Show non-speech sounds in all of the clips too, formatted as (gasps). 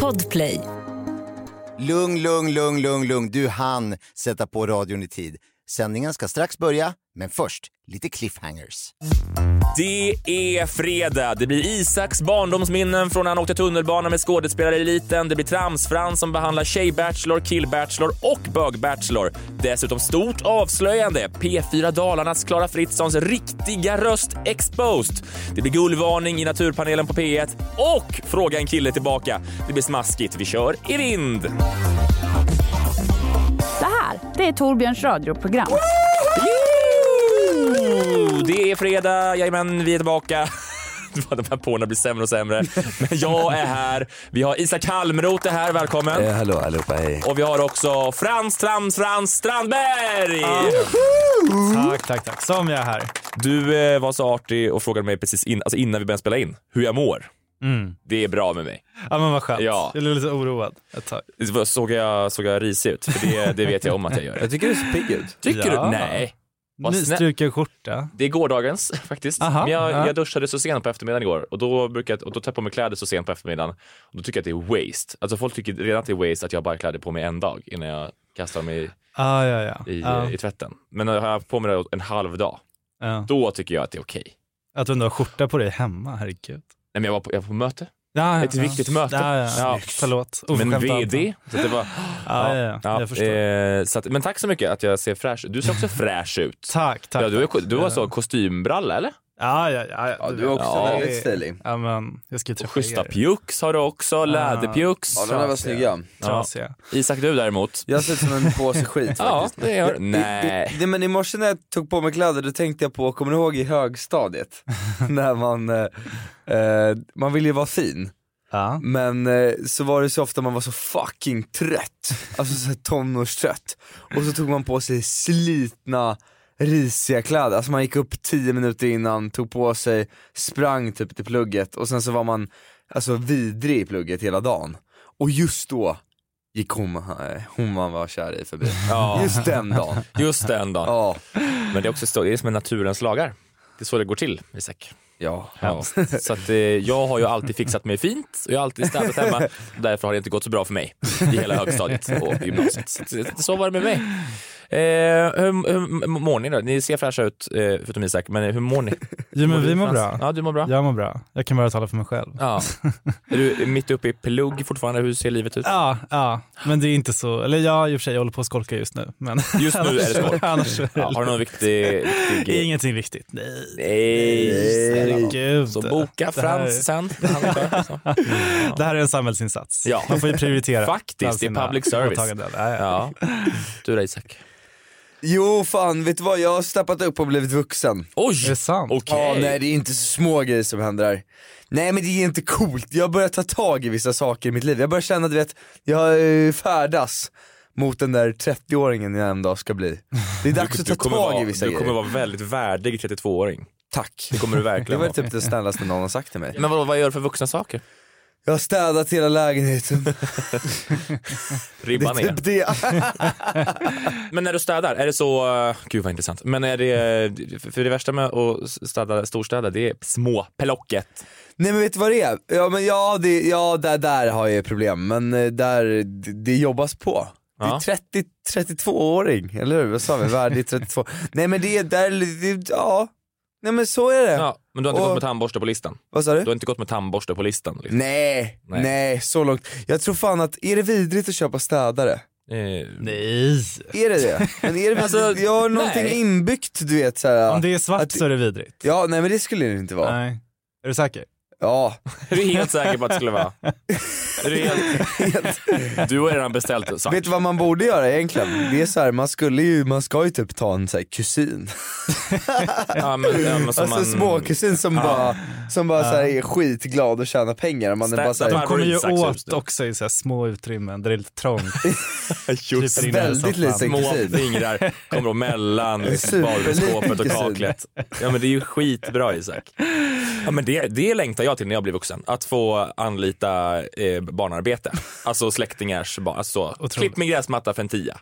Podplay. Lugn, lugn, lugn, lugn, lugn. Du hann sätta på radion i tid. Sändningen ska strax börja, men först lite cliffhangers. Det är fredag. Det blir Isaks barndomsminnen från när han åkte tunnelbana med skådespelareliten. Det blir Tramsfrans som behandlar tjej-bachelor, kill-bachelor och bög-bachelor. Dessutom stort avslöjande. P4 Dalarnas Klara Fritzons riktiga röst exposed. Det blir guldvarning i Naturpanelen på P1 och Fråga en kille tillbaka. Det blir smaskigt. Vi kör i vind. Det här, det är Torbjörns radioprogram. Woo! Det är fredag, jajamän, vi är tillbaka. (laughs) De här påna blir sämre och sämre. Men jag är här. Vi har Isak Halmroth är här, välkommen. Eh, hallå allihopa, hej. Och vi har också Frans Trams Frans Strandberg! Tack, tack, tack. Som jag är här. Du eh, var så artig och frågade mig precis in, alltså innan vi började spela in hur jag mår. Mm. Det är bra med mig. Ja men vad skönt. Ja. Jag blev lite oroad ett tag. Såg jag, såg jag risig ut? För det, det vet jag om att jag gör. Jag tycker du ser pigg ut. Tycker Ja. du? Nej. Nystruken skjorta. Det är gårdagens (laughs) faktiskt. Aha, Men jag, ja. jag duschade så sent på eftermiddagen igår och då brukar jag, och då tar jag på mig kläder så sent på eftermiddagen och då tycker jag att det är waste. Alltså folk tycker redan att det är waste att jag bara har kläder på mig en dag innan jag kastar dem i, Ah, ja, ja. i, ja. i tvätten. Men har jag på mig det en halv dag, då tycker jag att det är okej. Att du ändå har skjorta på dig hemma, herregud. Nej men jag var på, jag var på möte, Ja, ett viktigt möte. Ja, ja. Ja. Förlåt. Men VD, så det var... (gasps) Ja, ja, ja. eh, så att, men tack så mycket att jag ser fräsch ut. Du ser också fräsch ut. Tack, tack. Ja, du, tack. du har så kostymbralla eller? Ja, ja, ja. Ja, du är också Ja. väldigt stilig. Ja, men jag ska träffa schyssta er. pjucks har du också, läderpjucks. Ja, de där var snygga. Trasiga. Isak du däremot. Jag ser ut som en påse skit (laughs) Ja, faktiskt. det gör Nej. det, men i morse när jag tog på mig kläder, då tänkte jag på, kommer du ihåg i högstadiet? (laughs) när man, eh, eh, man vill ju vara fin. Ja. Men eh, så var det så ofta man var så fucking trött, alltså så här tonårstrött. Och så tog man på sig slitna, risiga kläder. Alltså man gick upp 10 minuter innan, tog på sig, sprang typ till plugget och sen så var man alltså vidrig i plugget hela dagen. Och just då gick hon, eh, hon man var kär i förbi. Ja. Just den dagen. Just den dagen. Ja. Men det är också det är som en naturens lagar. Det är så det går till, Isak. Ja. Så att, eh, jag har ju alltid fixat mig fint och jag har alltid städat hemma. Därför har det inte gått så bra för mig i hela högstadiet och gymnasiet. Så, så var det med mig. Eh, hur, hur mår ni då? Ni ser fräscha ut, eh, förutom Isak, men hur mår ni? (laughs) Jo, men du, vi mår Frans? bra. Ja, du mår bra. Jag mår bra. Jag kan bara tala för mig själv. Ja. (laughs) Är du mitt uppe i plugg fortfarande? Hur ser livet ut? Ja, ja, men det är inte så, eller ja i och för sig jag håller på att skolka just nu. Men Just nu är det skolk. (laughs) Annars, Ja, har du någon viktig, viktig Ingenting viktigt, nej. Nej, snälla nån. Gud. Så boka Frans sen. är så. Det här är en samhällsinsats. Ja. Man får ju prioritera. Faktiskt, bland det är sina public service. Ja. Du då Isak? Jo fan, vet du vad? Jag har steppat upp och blivit vuxen. Oj! Är det sant? Okej. Ja, nej det är inte så små grejer som händer där. Nej men det är inte coolt, jag börjar ta tag i vissa saker i mitt liv. Jag börjar känna du vet, jag eh, färdas mot den där 30-åringen jag en dag ska bli. Det är dags att ta kommer tag vara, i vissa du kommer grejer. vara väldigt värdig 32-åring. Tack. Det kommer du Det verkligen var vara. typ det snällaste någon har sagt till mig. Men vadå, vad gör du för vuxna saker? Jag har städat hela lägenheten. (laughs) Ribban är typ det. (laughs) Men när du städar, är det så... uh, Gud vad intressant. Men är det... För det värsta med att städa storstäder, det är små plocket. Nej men vet du vad det är? Ja men ja, det, ja där, där har jag problem, men eh, där, det, det jobbas på. Det är 30, 32-åring, eller hur? Vad sa vi? Värdig 32. (laughs) Nej men det är där, det, ja. Nej men så är det. Ja, men du har inte Och- gått med tandborste på listan? Vad sa Du du? har inte gått med tandborste på listan? Liksom. Nej, Nej. nej, så långt. Jag tror fan att, är det vidrigt att köpa städare? Eh, Nej. Är det det? Men är det Alltså, jag har någonting nej. inbyggt du vet såhär. Om det är svart att- så är det vidrigt. Ja, nej men det skulle det inte vara. Nej. Är du säker? Ja, (laughs) är du helt säker på att det skulle vara? är du, helt... (laughs) du har redan beställt svart. vet du vad man borde göra egentligen? Det är så här, man skulle ju, man ska ju typ ta en så här kusin. (laughs) Ja, men, ja, men Alltså man... småkusin som bara, som bara så här är skitglad och tjänar pengar. Man är bara så här, här- kommer ju åt också i så här små utrymmen där det är lite trångt. Just i väldigt liten Små kusin. fingrar kommer då mellan liksom, badrumsskåpet och kaklet. Ja men det är ju skitbra Isak. Ja men det, det längtar jag till när jag blir vuxen. Att få anlita eh, barnarbete. (laughs) Alltså släktingars barn. Alltså, Otroligt. klipp min gräsmatta för en tia.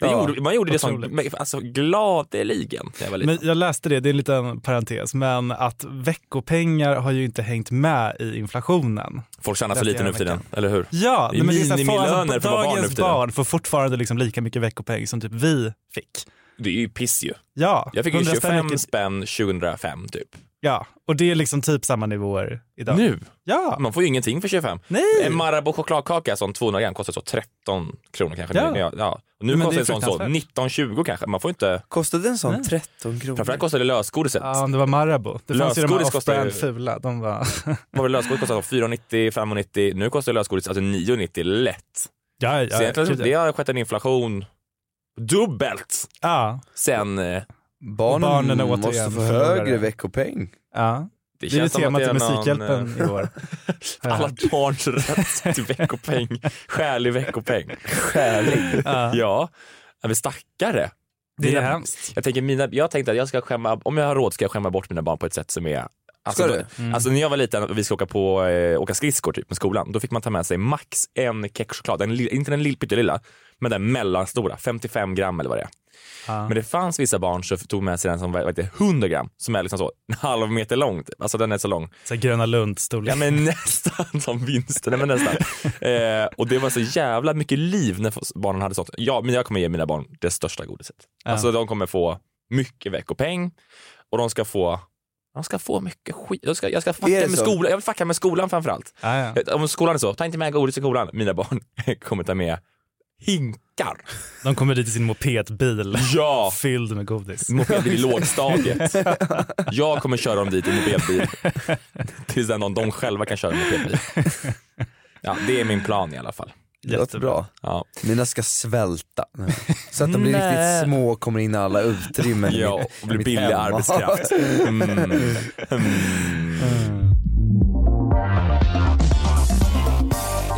Ja, gjorde, man gjorde det som, otroligt. alltså, gladeligen jag. Men jag läste det, det är en liten parentes, men att veckopengar har ju inte hängt med i inflationen. Folk tjänar för lite nu jag för tiden, eller hur? Ja, Det är men det är så här, för, barn dagens för tiden. barn får fortfarande liksom lika mycket veckopeng som typ vi fick. Det är ju piss ju. Ja, Jag fick ju 100 spänn 25 mycket- spänn 2005 typ. Ja, och det är liksom typ samma nivåer idag. Nu? Ja, Man får ju ingenting för 25. nej! En Marabou chokladkaka, sån 200 gram, kostar så 13 kronor kanske. Ja. Nu, ja, ja. Och nu Men kostar det en sån så fruktansvärt. 19-20 kanske. Man får inte... Kostade en sån Nej. 13 kronor? Framförallt kostade lösgodiset. Ja, det var Marabou. Det fanns ju de här off-brand fula. De var... (laughs) Var det lösgodis kostade? 4,90, 5,90. Nu kostar lösgodis alltså 9,90 lätt. ja, ja, Så egentligen, det har skett en inflation dubbelt ja, sen... Barnen, Barnen är måste återigen få förlorare. högre veckopeng. ja. Det, Det är temat till är någon, Musikhjälpen eh, i år. (laughs) Alla barns rätt till veckopeng. Skälig veckopeng. Skälig. Ja. Ja, men stackare. Det är Mina- hemskt. Jag, tänker mina, jag tänkte att jag ska skämma, om jag har råd ska jag skämma bort mina barn på ett sätt som är Alltså, då-? Mm. alltså när jag var liten och vi skulle åka, på, eh, åka skridskor typ med skolan, då fick man ta med sig max en kexchoklad, inte den lill- pyttelilla, men den mellanstora, 55 gram eller vad det är. Ja. Men det fanns vissa barn som tog med sig den som det, 100 gram, som är liksom så en halv meter lång. typ. Alltså den är så lång. Så Gröna Lund storlek. Ja men (laughs) nästan som vinsten, nej men nästan. (laughs) eh, och det var så jävla mycket liv när barnen hade sånt. Ja, men jag kommer ge mina barn det största godiset. Ja. Alltså de kommer få mycket veckopeng och de ska få de ska få mycket skit. Jag ska, jag ska fucka med så? skolan. Jag vill fucka med skolan framförallt. Ja, ja. Om skolan är så, ta inte med godis i skolan. Mina barn (laughs) kommer ta med hinkar. De kommer dit i sin mopedbil Ja! fylld med godis. Mopedbil i (laughs) lågstadiet. (laughs) Jag kommer köra dem dit i mopedbil. Tills den någon de själva kan köra mopedbil. Ja, det är min plan i alla fall. Det låter Jättebra. bra. Ja. Mina ska svälta. Så att de blir Nej. riktigt små och kommer in i alla utrymmen Ja, och blir billig hem. arbetskraft. (laughs) Mm. Mm.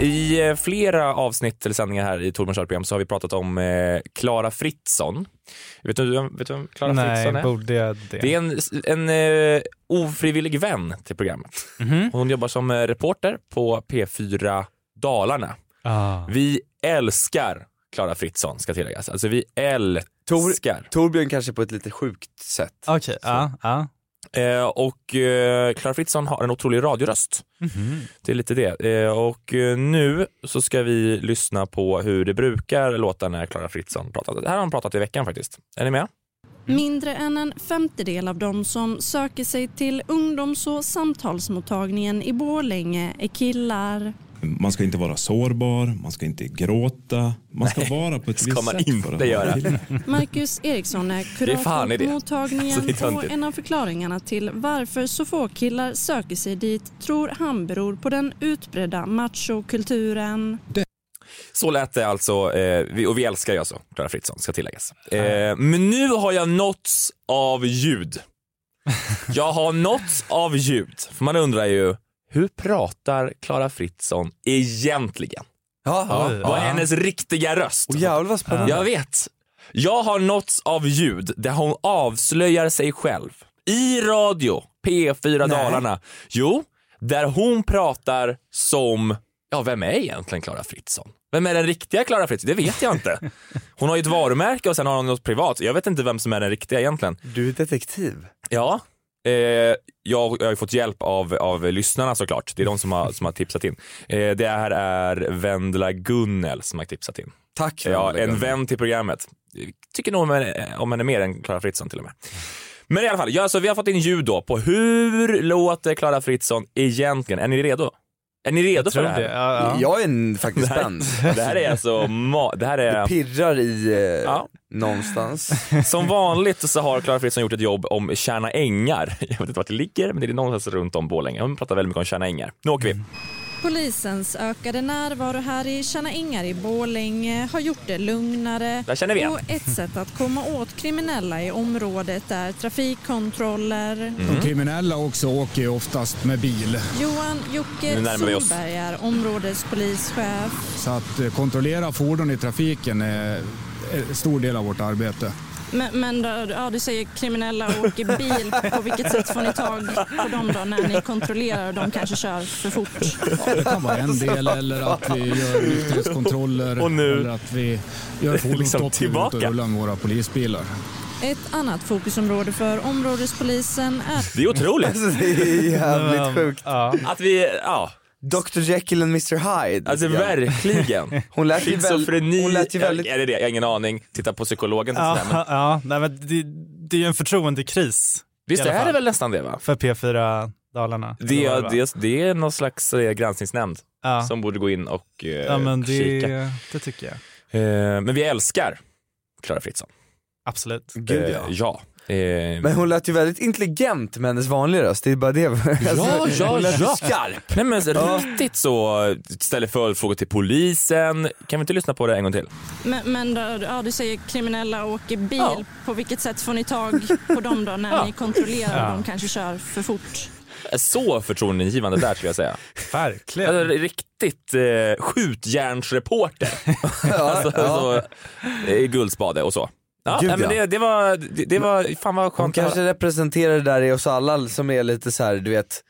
I eh, flera avsnitt eller sändningar här i Torbjörns program så har vi pratat om eh, Klara Fritzson. Vet du, vem- vet du vem Klara Fritzson Nej, är? borde jag det? Det är en, en eh, ofrivillig vän till programmet. Mhm. Hon jobbar som eh, reporter på P4 Dalarna. Ah. Vi älskar Klara Fritzson ska tilläggas. Alltså vi älskar. Torbjörn kanske på ett lite sjukt sätt. Okej, ja. ja. Eh, och eh, Klara Fritzson har en otrolig radioröst. Mhm. Det är lite det. Eh, och eh, nu så ska vi lyssna på hur det brukar låta när Klara Fritzson pratar. Det här har hon pratat i veckan faktiskt. Är ni med? Mindre än en femtedel av de som söker sig till ungdoms och samtalsmottagningen i Borlänge är killar. Man ska inte vara sårbar, man ska inte gråta, man ska vara på ett ska visst man sätt inte för att vara göra. (laughs) Marcus Eriksson är Det kurator det. på mottagningen Så det är och en av förklaringarna till varför så få killar söker sig dit tror han beror på den utbredda machokulturen. Så lät det alltså, eh, vi, och vi älskar ju alltså Klara Fritzson, ska tilläggas. Eh, men nu har jag nåtts av ljud. (laughs) Jag har nåtts av ljud. För man undrar ju, hur pratar Klara Fritzson egentligen? Ja, Oj. Vad är hennes riktiga röst? Och jävlar vad spännande. Jag vet. Jag har nåtts av ljud där hon avslöjar sig själv. I radio, P4 Nej. Dalarna. Jo, där hon pratar som, ja vem är egentligen Klara Fritzson? Vem är den riktiga Klara Fritzson? Det vet jag inte. (laughs) Hon har ju ett varumärke och sen har hon något privat. Jag vet inte vem som är den riktiga egentligen. Du är detektiv. Ja, eh, jag, jag har fått hjälp av, av lyssnarna såklart. Det är de som har, som har tipsat in. Eh, det här är Vendela Gunnel som har tipsat in. Tack. Ja, Vendela en vän till programmet. Tycker nog om henne, om henne mer än Klara Fritzson till och med. Men i alla fall, ja, alltså, vi har fått in ljud då på hur låter Klara Fritzson egentligen? Är ni redo? Är ni redo för det här? det. Ja, ja. Jag är en- faktiskt Det spänd. (laughs) det här är alltså, ma- det här Det är, pirrar i eh, Ja. någonstans. (laughs) som vanligt så har Klara Fritzson gjort ett jobb om Tjärna Ängar. (laughs) Jag vet inte vart det ligger, men det är någonstans runt om Borlänge. Hon pratar väldigt mycket om Tjärna Ängar. Nu åker vi. Polisens ökade närvaro här i Tjärna Ängar i Borlänge har gjort det lugnare. Där känner vi igen. Och ett sätt att komma åt kriminella i området är trafikkontroller. De kriminella också åker ju oftast med bil. Johan Jocke. Solberg är områdespolischef. Så att eh, kontrollera fordon i trafiken är en stor del av vårt arbete. Men, men då, ja, du säger kriminella åker bil. På vilket sätt får ni tag på dem då när ni kontrollerar och de kanske kör för fort? Ja, det kan vara en del eller att vi gör nykterhetskontroller Och nu- eller att vi gör Liksom fordonsstopp ute och rullar med våra polisbilar. Ett annat fokusområde för områdespolisen är Det är otroligt (laughs) det är jävligt sjukt. Att vi, ja, Dr Jekyll and Mr Hyde. alltså Ja. verkligen. (laughs) Hon lät ju Schizofreni, väldigt... Hon lät ju väldigt... är det det? Jag har ingen aning. Titta på psykologen. Ja, (laughs) Ja. Nej, men det, det är ju en förtroendekris visst i alla är det väl nästan det va? för P4 Dalarna. Det, vad var, va? det, det är någon slags eh, granskningsnämnd ja. som borde gå in och eh, ja, men det, kika. det tycker jag. Eh, men vi älskar Klara Fritzson. Absolut. Gud Eh, ja. ja. Eh, Men hon lät ju väldigt intelligent med hennes vanliga röst, det är bara det. (laughs) Alltså, ja, lät ju ja. skarp. Nej men riktigt så, ställer följdfrågor till polisen. Kan vi inte lyssna på det en gång till? Men, men då, ja, du säger kriminella åker bil. Ja. På vilket sätt får ni tag på dem då när Ja. ni kontrollerar Ja. de kanske kör för fort? Så förtroendeingivande där skulle jag säga. (laughs) Verkligen. Alltså, riktigt eh, skjutjärnsreporter. (laughs) alltså, så, eh, Guldspade och så. Ja, Gud, nej, men det, det, var, det, det var, fan vad Hon skönt att kanske representerar det där i oss alla som är lite så här, du vet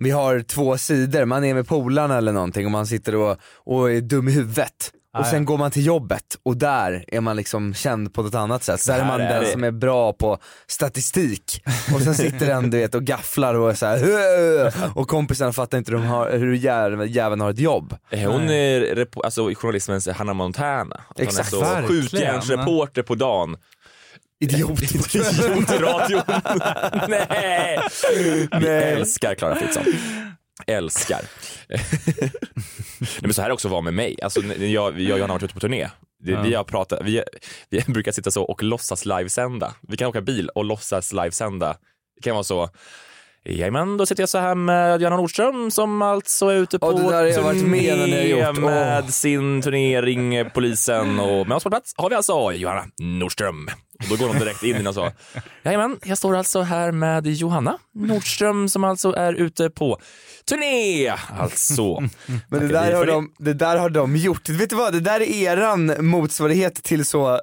vi har två sidor, man är med polarna eller någonting och man sitter och, och är dum i huvudet. Och sen går man till jobbet och där är man liksom känd på ett annat sätt. Där är man är den det. som är bra på statistik. Och sen sitter den du vet och gafflar och är så här, och kompisarna fattar inte hur, de har, hur jäveln, har ett jobb. Eh, Hon är alltså, journalismens Hanna Montana. Att Exakt, hon är så skjutjärnsreporter på dagen. Idiot. (laughs) Idiotradion. (laughs) Nej! Vi älskar Klara Fritzson. Älskar. Nej, men så här också vara med mig. Alltså, jag, jag och Johanna har varit ute på turné. Det, Vi har pratat, vi, vi (laughs) brukar sitta så och låtsas livesända. Vi kan åka bil och låtsas livesända. Det kan vara så Jajamän, då sitter jag så här med Johanna Nordström som alltså är ute på Ja, jag varit med gjort. med sin turnering, polisen och med oss på plats har vi alltså Johanna Nordström. Och då går de direkt in och så. (laughs) Jajamän, jag står alltså här med Johanna Nordström som alltså är ute på turné. Alltså. (laughs) Men det där, har de, det där har de gjort. Vet du vad, det där är eran motsvarighet till så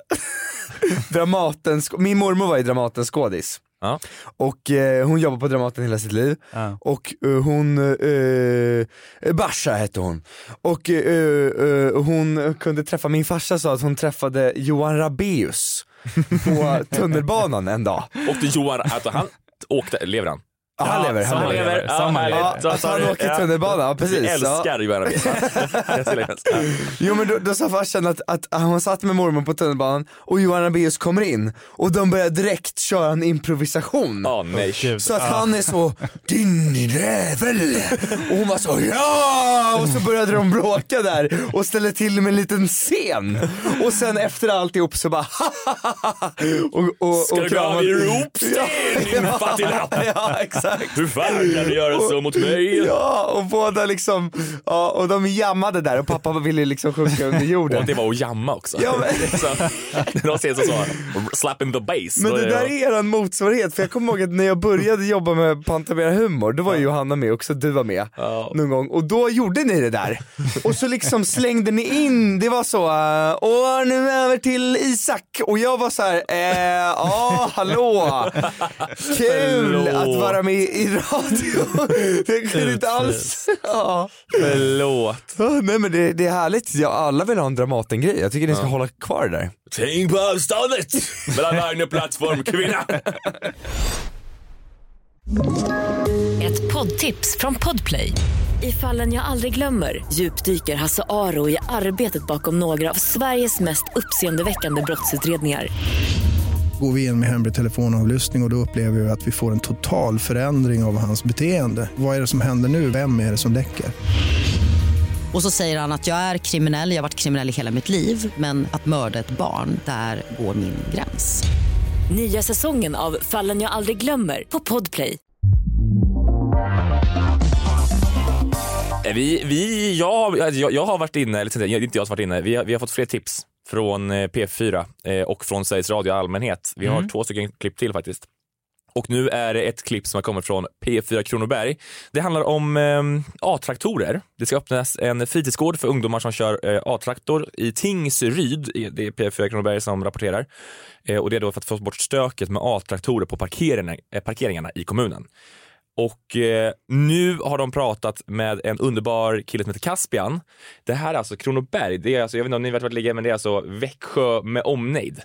(laughs) Dramaten, min mormor var i Dramaten skådis. Ja. Och eh, hon jobbade på Dramaten hela sitt liv. Ja. Och eh, hon, eh, Basha hette hon. Och eh, eh, hon kunde träffa, min farsa sa att hon träffade Johan Rabeus på tunnelbanan en dag. Och Johan, alltså han åkte, lever han? Ja, han lever, han lever. lever. Ja, Samma härligt. lever. Ja, Så- att han åker tunnelbana, ja, precis. Vi älskar (laughs) helst- ja. Jo men då, då sa farsan att, att hon satt med mormor på tunnelbanan och Johan Rabaeus kommer in och de börjar direkt köra en improvisation. Åh nej. Så att han är så, din jävel! Och hon var så, ja! Och så började de bråka där och ställde till med en liten scen. Och sen efter alltihop så bara, och, och, Ska du gå av i ropsten din? Ja (laughs) exakt. Hur fan kan du göra så mot mig? Ja och båda liksom, ja och de jammade där och pappa ville liksom sjunka under jorden. Och det var att jamma också. Ja, men- (laughs) så, när de ses och så, slap in the bass. Men det är där jag- är eran motsvarighet, för jag kommer ihåg att när jag började jobba med Pantamera humor, då var ju Johanna med också, du var med Ja. någon gång och då gjorde ni det där. Och så liksom slängde ni in, det var så, och nu över till Isak och jag var så här, eh, ja hallå, kul Förlåt. att vara med i radio. (laughs) Jag kunde inte alls, ja. Förlåt. Nej men det, det är härligt, ja, alla vill ha en Dramaten-grej, jag tycker ni ska hålla kvar det där. Tänk på avståndet mellan vagn och plattform, kvinna. Ett poddtips från Podplay. I fallen jag aldrig glömmer djupdyker Hasse Aro i arbetet bakom några av Sveriges mest uppseendeväckande brottsutredningar. Går vi in med hemlig telefonavlyssning och, och då upplever vi att vi får en total förändring av hans beteende. Vad är det som händer nu? Vem är det som läcker? Och så säger han att jag är kriminell, jag har varit kriminell i hela mitt liv men att mörda ett barn, där går min gräns. Nya säsongen av Fallen jag aldrig glömmer på Podplay. Vi, vi, jag, har- jag, jag har varit inne, eller inte jag som varit inne, vi har, vi har fått fler tips från eh, P4 eh, och från Sveriges Radio i allmänhet. Vi har två stycken klipp till faktiskt. Och nu är det ett klipp som har kommit från P4 Kronoberg. Det handlar om eh, A-traktorer. Det ska öppnas en fritidsgård för ungdomar som kör eh, A-traktor i Tingsryd. Det är P4 Kronoberg som rapporterar. Eh, och det är då för att få bort stöket med A-traktorer på parkeringarna, eh, parkeringarna i kommunen. Och eh, nu har de pratat med en underbar kille som heter Caspian. Det här är alltså Kronoberg, det är alltså, jag vet inte om ni vet vart det ligger, men det är alltså Växjö med omnejd.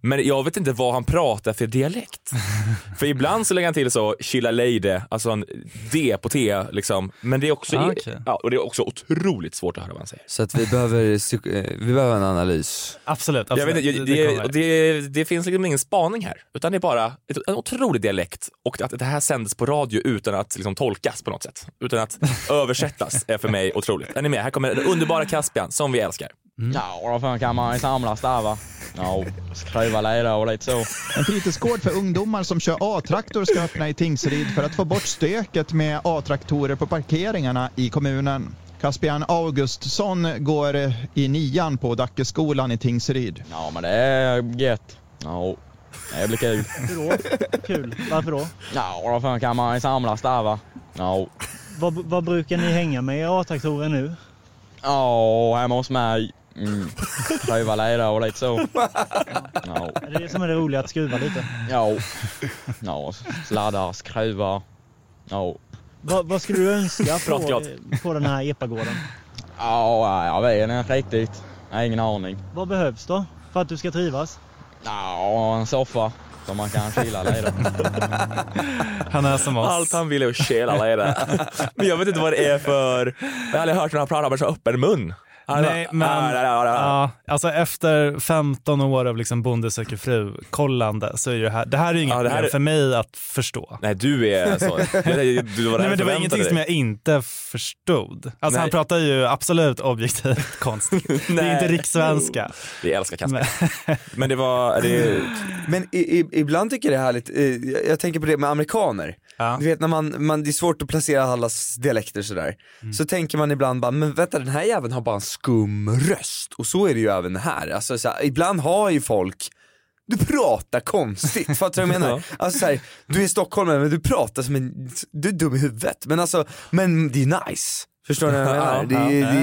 Men jag vet inte vad han pratar för dialekt. (laughs) för ibland så lägger han till så chilla leide, alltså en D på T liksom. Men det är också, Ah, okej. ja, och det är också otroligt svårt att höra vad han säger. Så att vi behöver, eh, vi behöver en analys. Absolut, Jag absolut. vet, inte, det, det, det, det, det finns liksom ingen spaning här, utan det är bara ett, en otrolig dialekt och att det här sänds på radio utan att liksom tolkas på något sätt. Utan att (laughs) översättas är för mig otroligt. Är ni med? Här kommer den underbara Caspian som vi älskar. Ja, då fan kan man ju samlas där va. Ja, skruva leda och lite så. En fritidsgård för ungdomar som kör A-traktor ska öppna i Tingsryd för att få bort stöket med A-traktorer på parkeringarna i kommunen. Caspian Augustsson går i nian på Dackeskolan i Tingsryd. Ja, men det är gött. Ja, det blir kul. Hur då? Kul. Varför då? Ja, då fan kan man ju samlas där va. Ja. Vad, vad brukar ni hänga med i A-traktorer nu? Ja, hemma hos mig. Mm. Skruva leda och lite så. (laughs) Ja. Är det det som är det roliga, att skruva lite? Ja. Ja, sladdar, skruvar. Ja. Vad, vad skulle du önska på, på den här epagården? Ja, jag vet inte riktigt. Jag har ingen aning. Vad behövs då för att du ska trivas? Ja, en soffa som man kan chilla lite. (laughs) Han är som oss. Allt han vill är att chilla lite. (laughs) Men jag vet inte vad det är för... Jag har aldrig hört någon prata med så öppen mun. Nej, men ja, alltså efter 15 år av liksom Bonde söker fru-kollande så är ju det här, det här är ju inget Ja, det här problem är- för mig att förstå. Nej, du är så. (laughs) Du, du var Nej, men det var ingenting som dig. jag inte förstod. Alltså Nej. han pratar ju absolut objektivt (laughs) konstigt. det är inte rikssvenska. Vi älskar Kasper. Men det var... Det, Men i, i, ibland tycker jag det är härligt, eh, jag tänker på det med amerikaner. Du vet när man, man, det är svårt att placera allas dialekter sådär. Så tänker man ibland bara, men vänta den här jäveln har bara en skum röst. Och så är det ju även här. Alltså, så här, ibland har ju folk du pratar konstigt, (laughs) fattar du vad jag menar? Alltså så här, du är stockholmare men du pratar som en, du är dum i huvudet. Men alltså, men det är nice. Förstår du vad jag menar? Ja, Det, är, ja. det,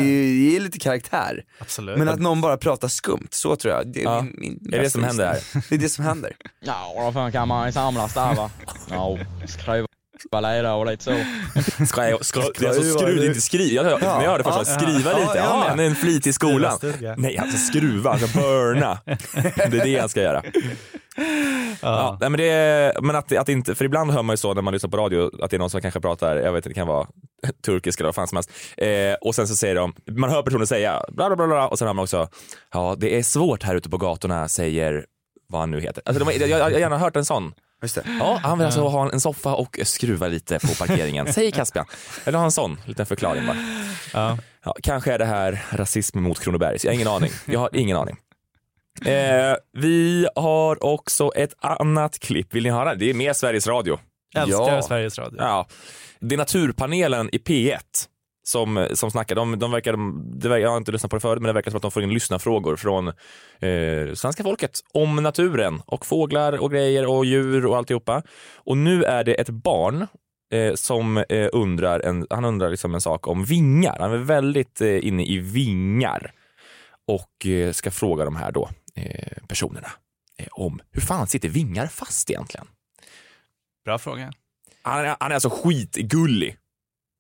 det är lite karaktär. Absolut. Men att någon bara pratar skumt, så tror jag. Det är, Ja. min, min Är det det som händer inställning. Det är det som händer. (laughs) Ja, då fan kan man samlas där va. Ja, skruva leda och lite så. Jag, ska, det är alltså skruv, inte skriva. Jag, när jag hörde först, Ja. skriva Ja, lite. jag Ja, han är en flitig i skolan. Nej, alltså skruva, alltså burna. Det är det han ska göra. Ja. nej, men det men att, att inte, för ibland hör man ju så när man lyssnar på radio att det är någon som kanske pratar, jag vet inte, det kan vara (laughs) turkiska eller vad fan som helst. Eh, och sen så säger de, man hör personen säga bla bla bla, bla och sen hör man också, ja det är svårt här ute på gatorna säger vad han nu heter. Alltså, de, jag, jag har gärna hört en sån. Just det. Ja, han vill alltså ha en soffa och skruva lite på parkeringen, (laughs) säger Caspian. Eller ha en sån liten förklaring bara. Ja. Ja, kanske är det här rasism mot Kronoberg, så jag har ingen aning. Jag har ingen aning. Eh, vi har också ett annat klipp, vill ni höra? Det är med Sveriges Radio. Älskar Ja. Sveriges Radio. Ja. Det är Naturpanelen i P1 som, som snackar. De, de verkar, verkar- jag har inte lyssnat på det förut, men det verkar som att de får in lyssnarfrågor från eh, svenska folket om naturen och fåglar och grejer och djur och alltihopa. Och nu är det ett barn eh, som eh, undrar, en, han undrar liksom en sak om vingar. Han är väldigt eh, inne i vingar och eh, ska fråga de här då eh, personerna eh, om hur fan sitter vingar fast egentligen? Bra fråga. Han är, han är alltså skitgullig.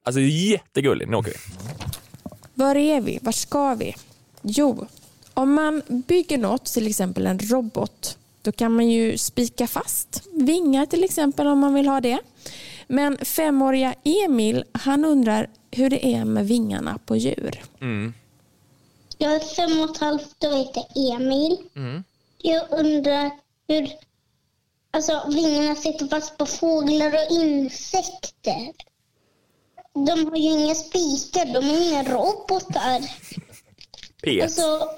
Alltså jättegullig. Nu åker vi. Var är vi? Var ska vi? Jo, om man bygger något, till exempel en robot, då kan man ju spika fast vingar till exempel om man vill ha det. Men femåriga Emil, han undrar hur det är med vingarna på djur. Mm. Jag är fem och ett halvt och heter Emil. Mm. Jag undrar hur alltså, vingarna sitter fast på fåglar och insekter. De har ju inga spikar, de är inga robotar. P1. Alltså,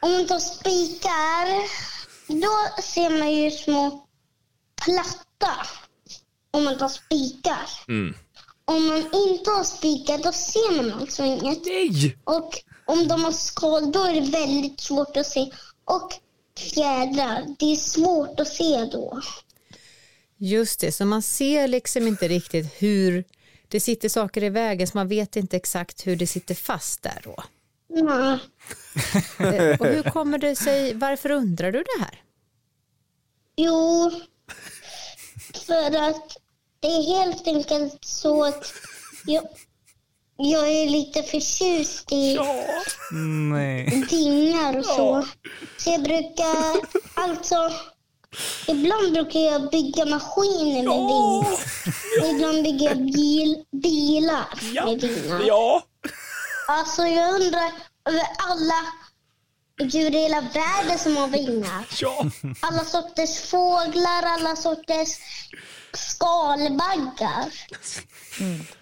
om man tar spikar, då ser man ju små platta. Om man tar spikar. Mm. Om man inte har spikar, då ser man alltså inget. Nej! Och om de har skal, då är det väldigt svårt att se. Och fjädrar, det är svårt att se då. Just det, så man ser liksom inte riktigt hur det sitter saker i vägen så man vet inte exakt hur det sitter fast där då. Nej. Eh, Och hur kommer det sig, varför undrar du det här? Jo, för att det är helt enkelt så att jag, jag är lite förtjust i Nej. vingar och så. Så jag brukar, alltså, ibland brukar jag bygga maskiner med vingar. Och ibland bygger jag bil, bilar med vingar. Ja. Alltså jag undrar över alla djur i hela världen som har vingar. Ja. Alla sorters fåglar, alla sorters skalbaggar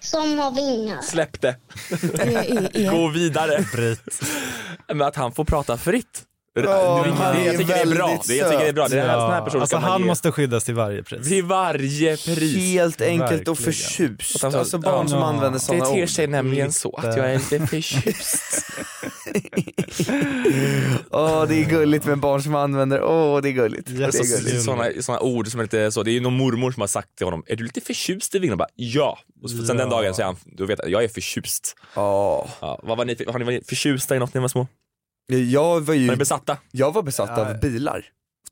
som har vingar. Släpp det. är- är- Gå vidare. Men att han får prata fritt. Ja, Det- det- jag tycker det är bra. Det, jag tycker det är bra. Det är Ja, sån här person alltså han ge. måste skyddas till varje pris. Till varje pris. Helt enkelt och förtjust. Att han- Alltså barn som Ja. använder sådana Det ord. ter sig nämligen så att jag är lite förtjust. (laughs) Åh det är gulligt med barn som använder, åh det är gulligt. Det är Alltså, gulligt. såna, såna ord som är lite så, det är ju någon mormor som har sagt till honom, är du lite förtjust i vingar? Bara, ja. Och sen den Ja. dagen så är han, då vet jag, jag är förtjust. Ja. Ja, vad var ni, har ni varit förtjusta i något när ni var små? Jag var ju... Var besatta? Jag var besatt Ja. av bilar.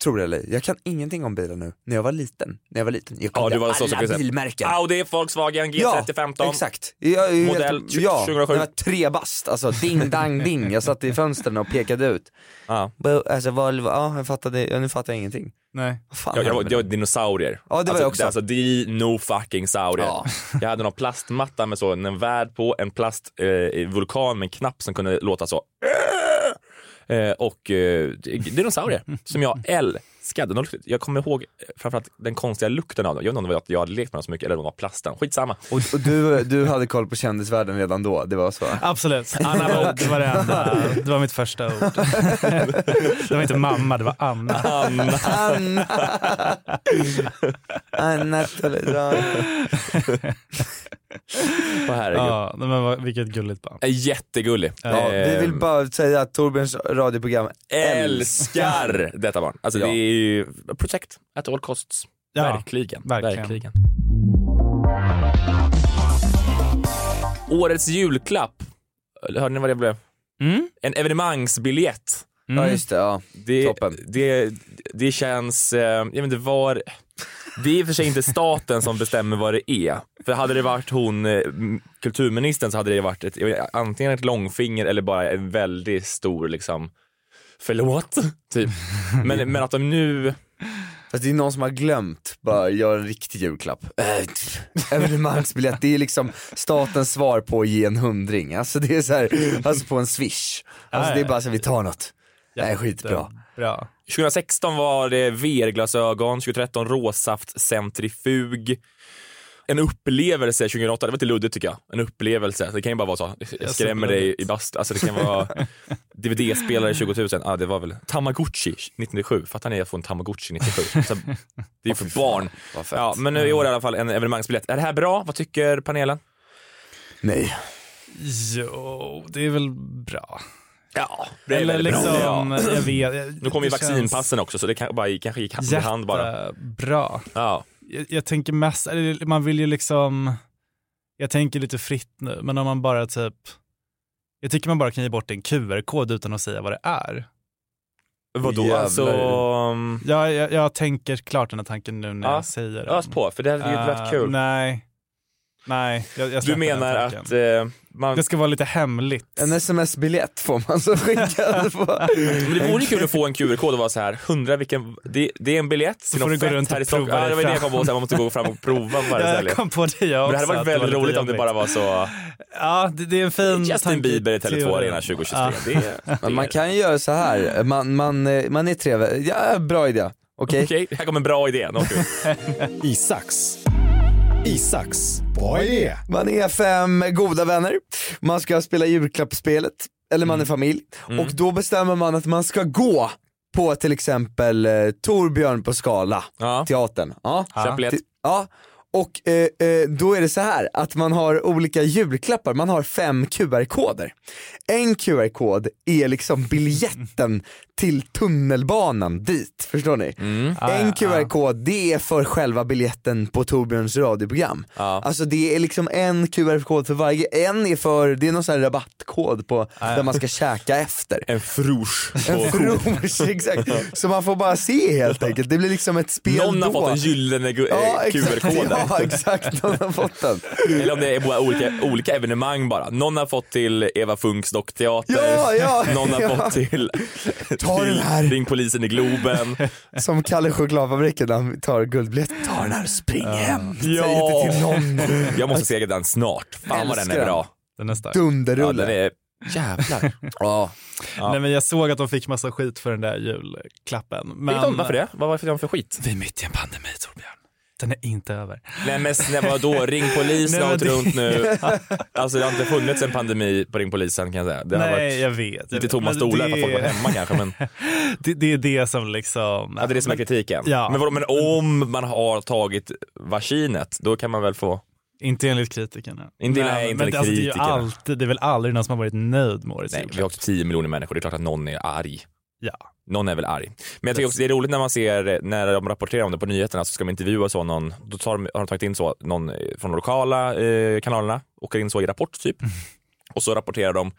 Tror det eller Jag kan ingenting om bilar nu. När jag var liten, när jag var liten, jag Ja, kunde så alla kunde säga, bilmärken. Audi, Volkswagen, G3015. exakt. Jag, jag, Modell jag, ja, 2007. Jag var tre bast, alltså ding dang ding. Jag satt i fönstren och pekade ut. Ja. Alltså, vad, ja, jag fattade, ja, nu fattar jag ingenting. Nej. Fan Jag, jag, var, jag var dinosaurier. Ja, det var alltså, jag också. Alltså dino fucking saurier. Ja. (laughs) Jag hade någon plastmatta med så en värld på, en plastvulkan eh, vulkan med en knapp som kunde låta så. Eh, och eh, dinosaurier som jag älskade. Jag kommer ihåg eh, framförallt den konstiga lukten av dem. Jag vet inte om det var att jag hade lekt med dem så mycket eller om det var plasten. Skitsamma. Och, och du, du hade koll på kändisvärlden redan då, det var så? Absolut. Anna det var det enda. Det var mitt första ord. Det var inte mamma, det var Anna. Anna. Anna! Anna Åh, herregud. Ja, men vad- vilket gulligt barn. Eh, Jättegullig. Ja, vi vill Eh, bara säga att Torbjörns radioprogram älskar detta barn. Alltså Ja. det är ju protect at all costs. Ja, verkligen. verkligen. verkligen. Årets julklapp. Hörde ni vad det blev? Mm. En evenemangsbiljett. Ja just det, ja. Det, Toppen. det, det känns, eh, jag vet inte var, det är i och för sig inte staten som bestämmer vad det är. För hade det varit hon, eh, kulturministern, så hade det varit ett, antingen ett långfinger eller bara en väldigt stor liksom, förlåt, typ. Men, men att de nu, Fast det är någon som har glömt, bara göra en riktig julklapp. Äh, Evenemangsbiljett, det är liksom statens svar på att ge en hundring. Alltså det är så här, alltså på en swish. Alltså det är bara så här, vi tar något. Det är skitbra. Bra. 2016 var det VR-glasögon, 2013 råsaft centrifug. En upplevelse 2008, det var lite luddigt tycker jag. En upplevelse, det kan ju bara vara så. Jag skrämmer dig i bast. Alltså det kan vara DVD-spelare 20 000, ja det var väl Tamagotchi 1997. Fattar ni att få en Tamagotchi 97? Så, det är för barn. Ja, men nu i år i alla fall en evenemangsbiljett. Är det här bra? Vad tycker panelen? Nej. Jo, det är väl bra. Ja, det är Eller liksom, bra. Ja. jag vet. (clears throat) Nu kommer ju känns vaccinpassen också så det kan, bara, kanske gick hand i hand bara. Jättebra. Ja. Jag, jag tänker mest, man vill ju liksom, jag tänker lite fritt nu, men om man bara typ, jag tycker man bara kan ge bort en QR-kod utan att säga vad det är. Vadå? Jävlar. Alltså, um, Jag, jag, jag tänker klart den här tanken nu när Ja, jag säger den. ös på för det hade ju varit Eh, kul. Nej. Nej, jag, jag Du menar att eh, man... Det ska vara lite hemligt. En sms-biljett får man så skickad (laughs) på. Men det vore ju kul att få en QR-kod och vara så här, hundra vilken, det, det är en biljett till får något du gå fett här i Stockholm. prova Ja, det dig var det jag fram. kom på, så här, man måste gå fram och prova på varje (laughs) Jag ställe. kom på det jag Men det hade också, varit var väldigt lite roligt om det bara var så, Ja, det, det är en fin Justin tanke- Bieber i Tele2 teori. Arena 2023. Ja. Det är, (laughs) Men man kan ju göra så här. man, man, eh, man är trevlig. Ja, bra idé. Okej? Okej, här kommer en bra idé. Vi. Isaks. Isaks. Bra idé. Man är fem goda vänner, man ska spela julklappsspelet, eller man är familj, Mm. och då bestämmer man att man ska gå på till exempel eh, Torbjörn på Skala, Ja. teatern. Ja. Köp biljett. Ti- Ja. Och eh, eh, då är det så här att man har olika julklappar, man har fem QR-koder. En QR-kod är liksom biljetten till tunnelbanan dit, förstår ni? Ah, en ja, QR-kod det är för själva biljetten på Torbjörns radioprogram. Alltså det är liksom en QR-kod för varje, en är för, det är någon sån här rabattkod på ja. där man ska käka efter. En frusch. En frusch, exakt. Så man får bara se helt enkelt, det blir liksom ett spel Någon har då. fått en gyllene Ja, eh. QR-kod där. Ja (laughs) exakt, någon har fått den. Eller om det är bara olika, olika evenemang bara. Någon har fått till Eva Funks dockteater, Ja, ja, någon har ja. fått till, Ta till den här. Ring polisen i Globen. Som Kalle chokladfabriken när han tar guldbiljett, ta den här och spring hem. Säg inte till någon. Jag måste se den snart. Fan vad den är bra. Den är stark. Dunderrulle. Ja, den är, jävlar. Ja. Ja. (laughs) Nej men jag såg att de fick massa skit för den där julklappen. Men... De, varför det? Vad fick de för skit? Vi är mitt i en pandemi Torbjörn. Den är inte över. Nej men vadå, (laughs) Ring polisen Nej, har åkt det- runt nu. (laughs) Alltså det har inte funnits en pandemi på Ring polisen kan jag säga. Det har Nej varit jag vet. lite tomma stolar det- för folk var hemma kanske men (laughs) det, det är det som liksom... ja, det är det som är kritiken. Ja. Men, vadå, men om man har tagit vaccinet då kan man väl få Inte enligt kritikerna. Inte- Men- nej, inte men enligt alltså, det är alltid, det är väl aldrig någon som har varit nöjd med årets Nej, vi har också 10 miljoner människor, det är klart att någon är arg. Ja. Någon är väl arg. Men jag tycker också det är roligt när man ser, när de rapporterar om det på nyheterna så ska de intervjua så någon, då tar de, har de tagit in så någon från de lokala eh, kanalerna, åker in så i Rapport typ. Och så rapporterar de Eh,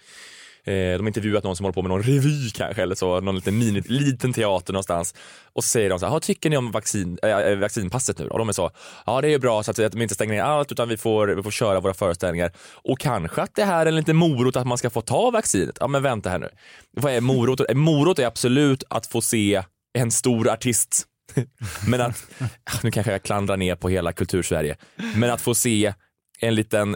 Eh, de har intervjuat någon som håller på med någon revy kanske eller så, någon liten, mini, liten teater någonstans. Och så säger de så här, tycker ni om vaccin, äh, vaccinpasset nu? Och de är så, ja det är bra så att, att de inte stänger ner allt utan vi får, vi får köra våra föreställningar. Och kanske att det här är en liten morot att man ska få ta vaccinet. Ja men vänta här nu. Vad är morot? Morot är absolut att få se en stor artist (laughs) men att, ah, nu kanske jag klandrar ner på hela kultursverige, men att få se en liten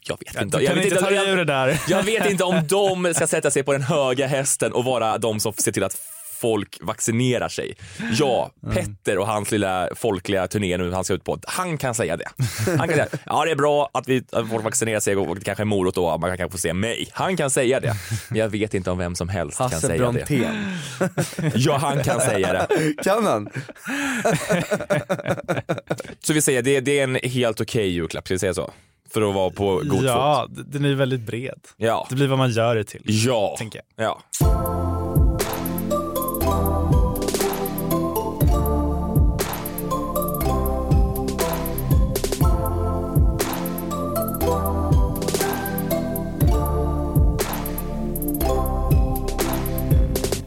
jag, vet inte. Jag kan vet inte dig jag, det jag vet inte om de ska sätta sig på den höga hästen och vara de som ser till att folk vaccinerar sig. Ja, Petter och hans lilla folkliga turné nu han ska ut på, han kan säga det. Han kan säga, (laughs) ja det är bra att vi att folk vaccinerar sig och det kanske är morot då, man kan få se mig. Han kan säga det. Men jag vet inte om vem som helst kan Hasse säga det. Brontén. Ja, han kan säga det. Kan han? Så vi säger, det, det är en helt okej julklapp, ska vi säga så? För att vara på god fot. Ja, d- den är väldigt bred. Ja. Det blir vad man gör det till. Ja. Tänker jag. ja.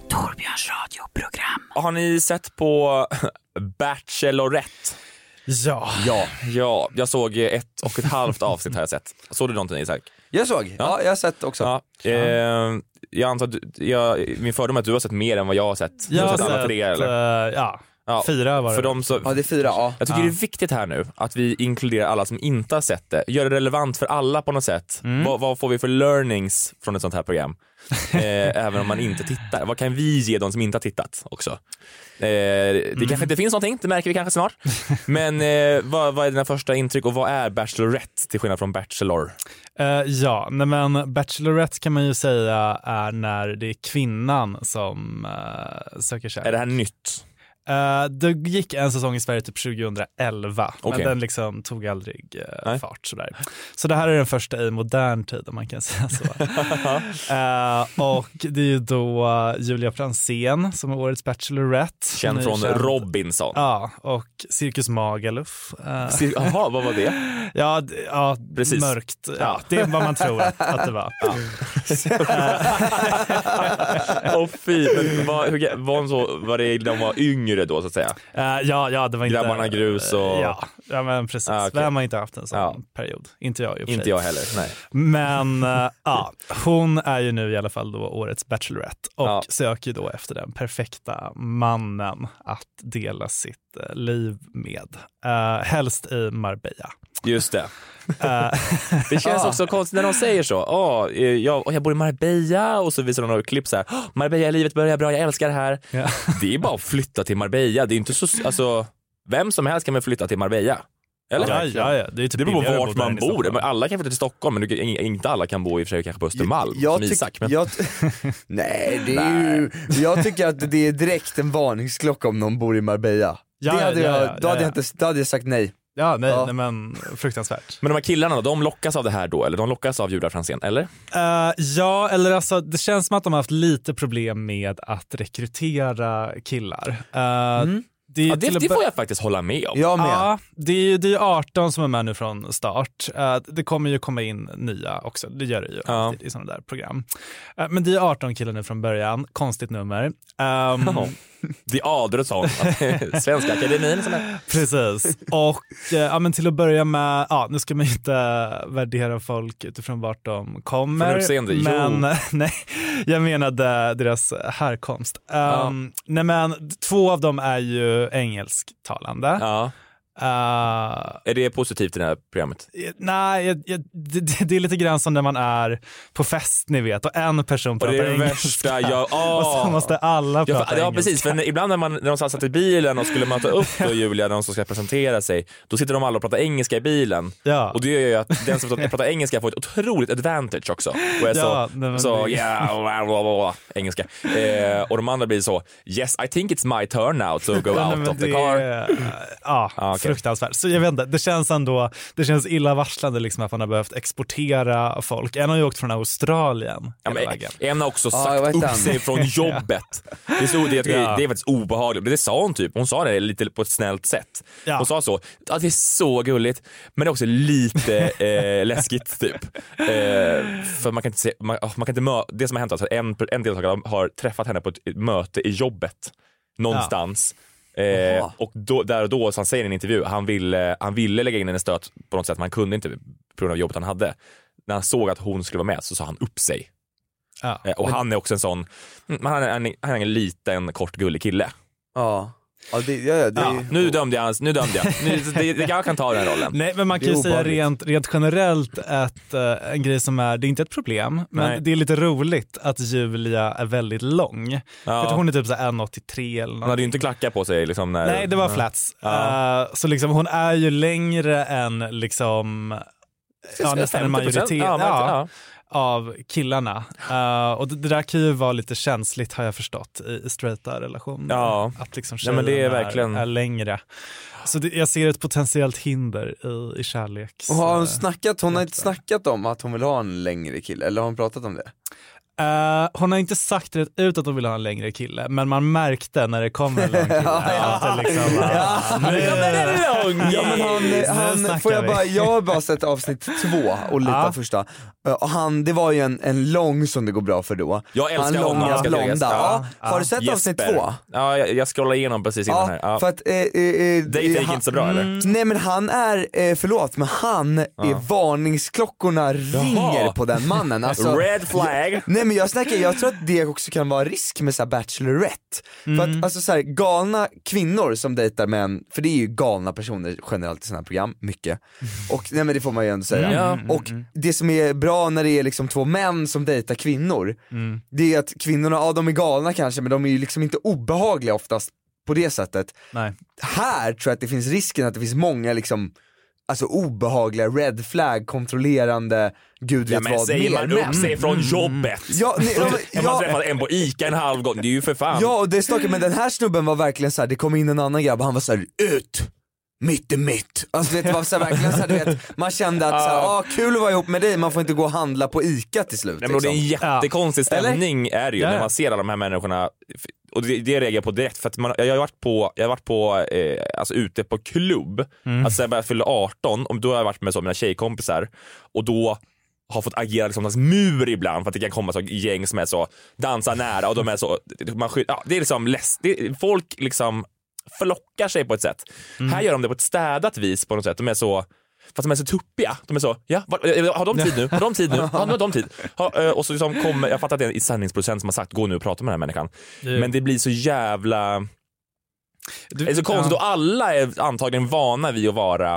Torbjörns radioprogram. Har ni sett på (laughs) Bachelorette? Ja. Ja. Ja, jag såg ett och ett halvt avsnitt har jag sett. Såg du någonting Isak? Jag såg, ja, jag har sett också. Ja. Eh, jag antar att du- jag, min fördom är att du har sett mer än vad jag har sett. Du Jag har har sett alla tre eller? eh, ja, Ja, fyra var det. För dem så, Ja det är fyra, ja. jag tycker Ja. det är viktigt här nu att vi inkluderar alla som inte har sett det. Gör det relevant för alla på något sätt. Mm. Vad, vad får vi för learnings från ett sånt här program? (laughs) Eh, även om man inte tittar. Vad kan vi ge de som inte har tittat också? Eh, det Mm. kanske inte finns någonting, det märker vi kanske snart. (laughs) Men eh, vad, vad är dina första intryck och vad är Bachelorette till skillnad från Bachelor? Eh, ja, nej men Bachelorette kan man ju säga är när det är kvinnan som uh, söker kärlek. Är det här nytt? Eh, det gick en säsong i Sverige typ 2011, Okej. men den liksom tog aldrig Nej. fart. Sådär. Så det här är den första i modern tid om man kan (laughs) säga så. Eh, och det är ju då Julia Franzén som är årets Bachelorette. Känd Hon från känd- Robinson. Ja, och Cirkus Magaluf. Jaha, vad var det? Ja, d- ja Precis. mörkt. Ja. Det är vad man tror att, att det var. (laughs) Åh fy, men var, hur, var, hon så, var det de var yngre då så att säga? Eh, ja, ja, det var inte... Grabbarna grus och... Ja, ja men precis. Ah, okej. Vem har inte haft en sån Ja. period? Inte jag i Inte sig. jag heller, nej. Men eh, ja, hon är ju nu i alla fall då årets Bachelorette och Ja. söker då efter den perfekta mannen att dela sitt eh, liv med. Uh, helst i Marbella. Just det. (laughs) Eh, Det känns också konstigt när de säger så. Åh, eh, jag, jag bor i Marbella och så visar de några klipp så här. "Åh, Marbella, livet börjar bra, jag älskar det här. Ja. Det är bara att flytta till Marbella. Det är inte så, alltså, vem som helst kan väl flytta till Marbella? Eller? Ja, ja, ja. Det är typ Det beror på vart man bor. Alla kan flytta till Stockholm men du, inte alla kan bo i och för sig kanske på Östermalm Jag som Isak. Men... jag (laughs) Nej, det är ju, jag tycker att det är direkt en varningsklocka om någon bor i Marbella. Ja, det hade ja, jag, ja, då, ja, hade ja. jag inte, då hade jag sagt nej. Ja, nej, Ja. nej men fruktansvärt. Men de här killarna då, de lockas av det här då? Eller de lockas av Julia Franzén, eller? Eh, ja, eller alltså det känns som att de har haft lite problem med att rekrytera killar. Uh, det, är Ja, det, det får jag faktiskt hålla med om. Ja, det är ju det är 18 som är med nu från start. Eh, det kommer ju komma in nya också, det gör det ju alltid i sådana där program. Men det är 18 killar nu från början, konstigt nummer. Um, Det är Adelsson, Svenska Akademin som är... Precis. Och eh, ja, men till att börja med, ja, nu ska man ju inte värdera folk utifrån vart de kommer. Från utseende, jo. men (laughs) nej, jag menade deras härkomst. Um, Nej men två av dem är ju engelsktalande. Ja. Uh, Är det positivt i det här programmet? nej, jag, jag, det, det- är lite grann som när man är på fest ni vet och en person Och pratar det är det engelska värsta jag... (laughs) och så måste alla Ja, prata för, ja engelska. precis, för ibland när, man, när de satt i bilen och skulle möta upp då (laughs) Julia när de ska presentera sig, då sitter de alla och pratar engelska i bilen. Ja. Och det gör ju att den som pratar engelska får ett otroligt advantage också. Och är Ja, så, men så yeah, engelska. Eh, och de andra blir så, yes I think it's my turn now to go (laughs) Ja, out of the car. Ja, Ah, okej. Fruktansvärt. Så jag vet inte, det känns ändå, det känns illavarslande liksom att man har behövt exportera folk. En har ju åkt från Australien Ja, men en har också Ja, sagt vet upp den. sig från (laughs) jobbet. Det är, så, det, Ja. det är faktiskt obehagligt. Men det sa hon typ. Hon sa det lite på ett snällt sätt. Ja. Hon sa så, ja, det är så gulligt men det är också lite (laughs) eh, läskigt typ. Eh, för man kan inte se, man, oh, man kan inte mö, det som har hänt är att en, en deltagare har träffat henne på ett möte i jobbet någonstans. Eh, och då, där och då, så han säger i en intervju, han ville, han ville lägga in en stöt på något sätt men han kunde inte på grund av jobbet han hade. När han såg att hon skulle vara med så sa han upp sig. Ja. Eh, Och han är också en sån, mm, han är en, han är en liten kort gullig kille. Ja. Ja, det, ja, det, Ja, nu dömde jag, nu dömde jag. Nu, det, jag kan ta den rollen. Nej men man kan ju säga rent, rent generellt att eh, en grej som är, det är inte ett problem, men Nej. det är lite roligt att Julia är väldigt lång. Ja. För att hon är typ så här 1,83 eller något. Han hade ju inte klackar på sig liksom när... Nej, det var flats. Ja. Eh, så liksom hon är ju längre än liksom, ja, nästan en 50%. majoritet Ja, men- ja, ja. Av killarna. Eh, och det, det där kan ju vara lite känsligt har jag förstått i, i straighta relationer. Ja. Att liksom Ja, men det är verkligen- är, är längre. Så det, jag ser ett potentiellt hinder i, i kärleks... och har hon snackat, hon har inte snackat om att hon vill ha en längre kille, eller har hon pratat om det? Eh, hon har inte sagt rätt ut att hon vill ha en längre kille, men man märkte när det kom en lång kille (laughs) det liksom var, nu, Ja men han, nu han snackar får jag bara, jag har bara sett avsnitt två och lite Ja. av första. Eh, Och han, det var ju en, en lång som det går bra för då. Jag älskar han honom, långa ska blonda. Ja. Ja. Har du sett avsnitt Jesper. två? Ja, jag, jag scrollar igenom precis innan Ja, här. Ja. för att... Eh, eh, eh, Dejten gick han- inte så bra eller? Mm. Nej men han är, eh, förlåt, men han är varningsklockorna ringer på den mannen. Alltså, Red flag. Nej men jag snackar, jag tror att det också kan vara risk med så här Bachelorette. För Mm. att alltså så här, galna kvinnor som dejtar män, för det är ju galna personer generellt i sådana här program, mycket. Och nej men det får man ju ändå säga. Mm. Ja. Och det som är bra när det är liksom två män som dejtar kvinnor, Mm. det är att kvinnorna, ja de är galna kanske men de är ju liksom inte obehagliga oftast på det sättet. Nej. Här tror jag att det finns risken att det finns många liksom Alltså obehagliga red flag kontrollerande, gud vet Ja, men vad säger mer man upp sig från jobbet? Ja, nej, ja, men- Man ja. träffat en på ICA en halv gång, det är ju för fan. Ja och det är stakigt, men den här snubben var verkligen så här. det kom in en annan grabb och han var så här: ut! Mitt är mitt. Alltså det var så här, verkligen så här, du vet, man kände att så här, ah, kul att vara ihop med dig, man får inte gå och handla på ICA till slut. Nej, men det är en liksom. jättekonstig stämning är det ju Ja, när ja. man ser alla de här människorna. Och det, det reagerar jag på direkt för att man, jag har varit på, jag har varit på eh, alltså ute på klubb, Mm. alltså jag fylla 18 och då har jag varit med så, mina tjejkompisar och då har fått agera liksom slags mur ibland för att det kan komma så gäng som är så, dansar nära och de är så, man, ja, det är liksom less, det, folk liksom förlockar sig på ett sätt. Mm. Här gör de det på ett städat vis på något sätt, de är så Fast de är så tuppiga. De är så, ja, var, eh, har de tid nu? Har de tid nu? (laughs) Ja, nu har de tid. Ha, eh, och så liksom kommer, jag fattar att det är en sändningsproducent som har sagt gå nu och prata med den här människan. Men det blir så jävla... Du- det är så konstigt ja. och alla är antagligen vana vid att vara